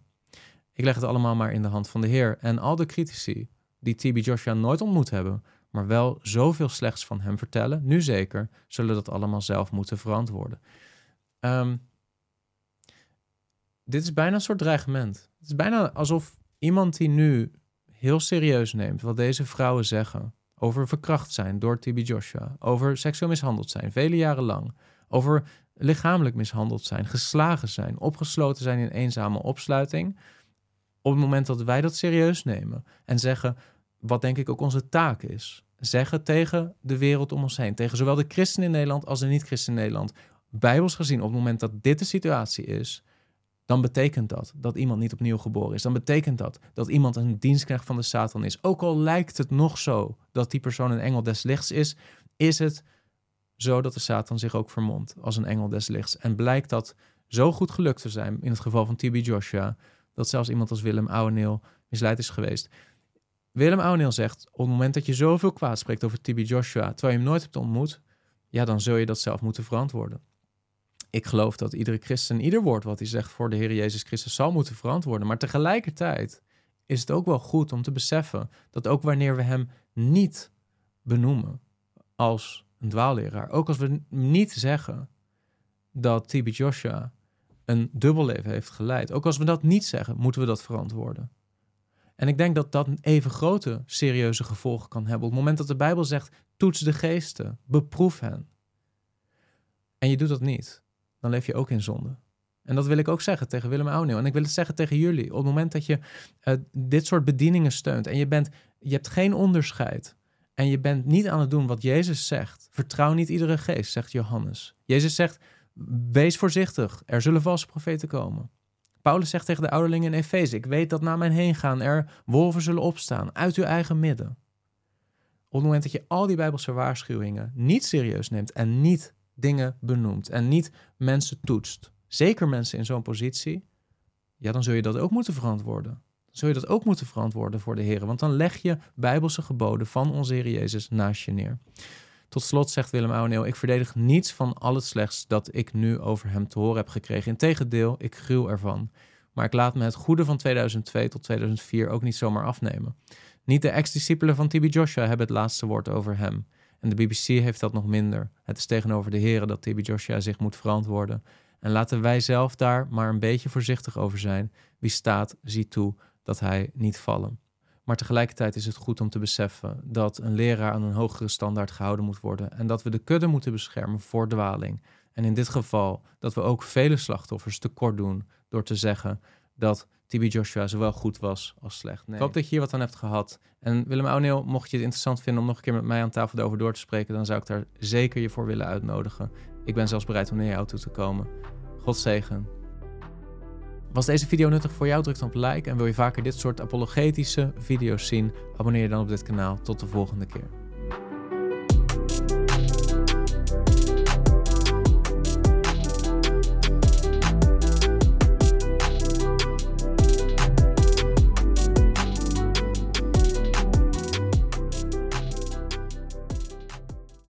Ik leg het allemaal maar in de hand van de Heer. En al de critici die TB Joshua nooit ontmoet hebben, maar wel zoveel slechts van hem vertellen, nu zeker, zullen dat allemaal zelf moeten verantwoorden. Um, dit is bijna een soort dreigement. Het is bijna alsof iemand die nu heel serieus neemt wat deze vrouwen zeggen over verkracht zijn door TB Joshua, over seksueel mishandeld zijn, vele jaren lang, over lichamelijk mishandeld zijn, geslagen zijn, opgesloten zijn in eenzame opsluiting. Op het moment dat wij dat serieus nemen en zeggen wat denk ik ook onze taak is, zeggen tegen de wereld om ons heen, tegen zowel de christenen in Nederland als de niet-christenen in Nederland, bijbels gezien, op het moment dat dit de situatie is, dan betekent dat dat iemand niet opnieuw geboren is. Dan betekent dat dat iemand een dienstknecht van de Satan is. Ook al lijkt het nog zo dat die persoon een engel des lichts is, is het zo dat de Satan zich ook vermomt als een engel des lichts. En blijkt dat zo goed gelukt te zijn, in het geval van TB Joshua, dat zelfs iemand als Willem Ouweneel misleid is geweest. Willem Ouweneel zegt, op het moment dat je zoveel kwaad spreekt over TB Joshua, terwijl je hem nooit hebt ontmoet, ja, dan zul je dat zelf moeten verantwoorden ik geloof dat iedere christen ieder woord wat hij zegt voor de Heer Jezus Christus zal moeten verantwoorden. Maar tegelijkertijd is het ook wel goed om te beseffen dat ook wanneer we hem niet benoemen als een dwaalleraar, ook als we niet zeggen dat TB Joshua een dubbelleven heeft geleid, ook als we dat niet zeggen, moeten we dat verantwoorden. En ik denk dat dat even grote serieuze gevolgen kan hebben. Op het moment dat de Bijbel zegt: toets de geesten, beproef hen. En je doet dat niet dan leef je ook in zonde. En dat wil ik ook zeggen tegen Willem Ouweneel. En ik wil het zeggen tegen jullie. Op het moment dat je uh, dit soort bedieningen steunt en je, bent, je hebt geen onderscheid en je bent niet aan het doen wat Jezus zegt, vertrouw niet iedere geest, zegt Johannes. Jezus zegt, wees voorzichtig, er zullen valse profeten komen. Paulus zegt tegen de ouderlingen in Efeze, ik weet dat na mijn heen gaan er wolven zullen opstaan uit uw eigen midden. Op het moment dat je al die bijbelse waarschuwingen niet serieus neemt en niet dingen benoemt en niet mensen toetst, zeker mensen in zo'n positie, ja, dan zul je dat ook moeten verantwoorden. Dan zul je dat ook moeten verantwoorden voor de Heer, want dan leg je bijbelse geboden van onze Heer Jezus naast je neer. Tot slot zegt Willem Ouweneel, ik verdedig niets van al het slechts dat ik nu over hem te horen heb gekregen. Integendeel, ik gruw ervan. Maar ik laat me het goede van 2002 tot 2004 ook niet zomaar afnemen. Niet de ex-discipelen van TB Joshua hebben het laatste woord over hem. En de BBC heeft dat nog minder. Het is tegenover de heren dat TB Joshua zich moet verantwoorden. En laten wij zelf daar maar een beetje voorzichtig over zijn. Wie staat, ziet toe dat hij niet vallen. Maar tegelijkertijd is het goed om te beseffen dat een leraar aan een hogere standaard gehouden moet worden. En dat we de kudde moeten beschermen voor dwaling. En in dit geval dat we ook vele slachtoffers tekort doen door te zeggen dat TB Joshua zowel goed was als slecht. Nee. Ik hoop dat je hier wat aan hebt gehad. En Willem O'Neill, mocht je het interessant vinden om nog een keer met mij aan tafel over door te spreken, dan zou ik daar zeker je voor willen uitnodigen. Ik ben zelfs bereid om naar jou toe te komen. God zegen. Was deze video nuttig voor jou? Druk dan op like. En wil je vaker dit soort apologetische video's zien? Abonneer je dan op dit kanaal. Tot de volgende keer.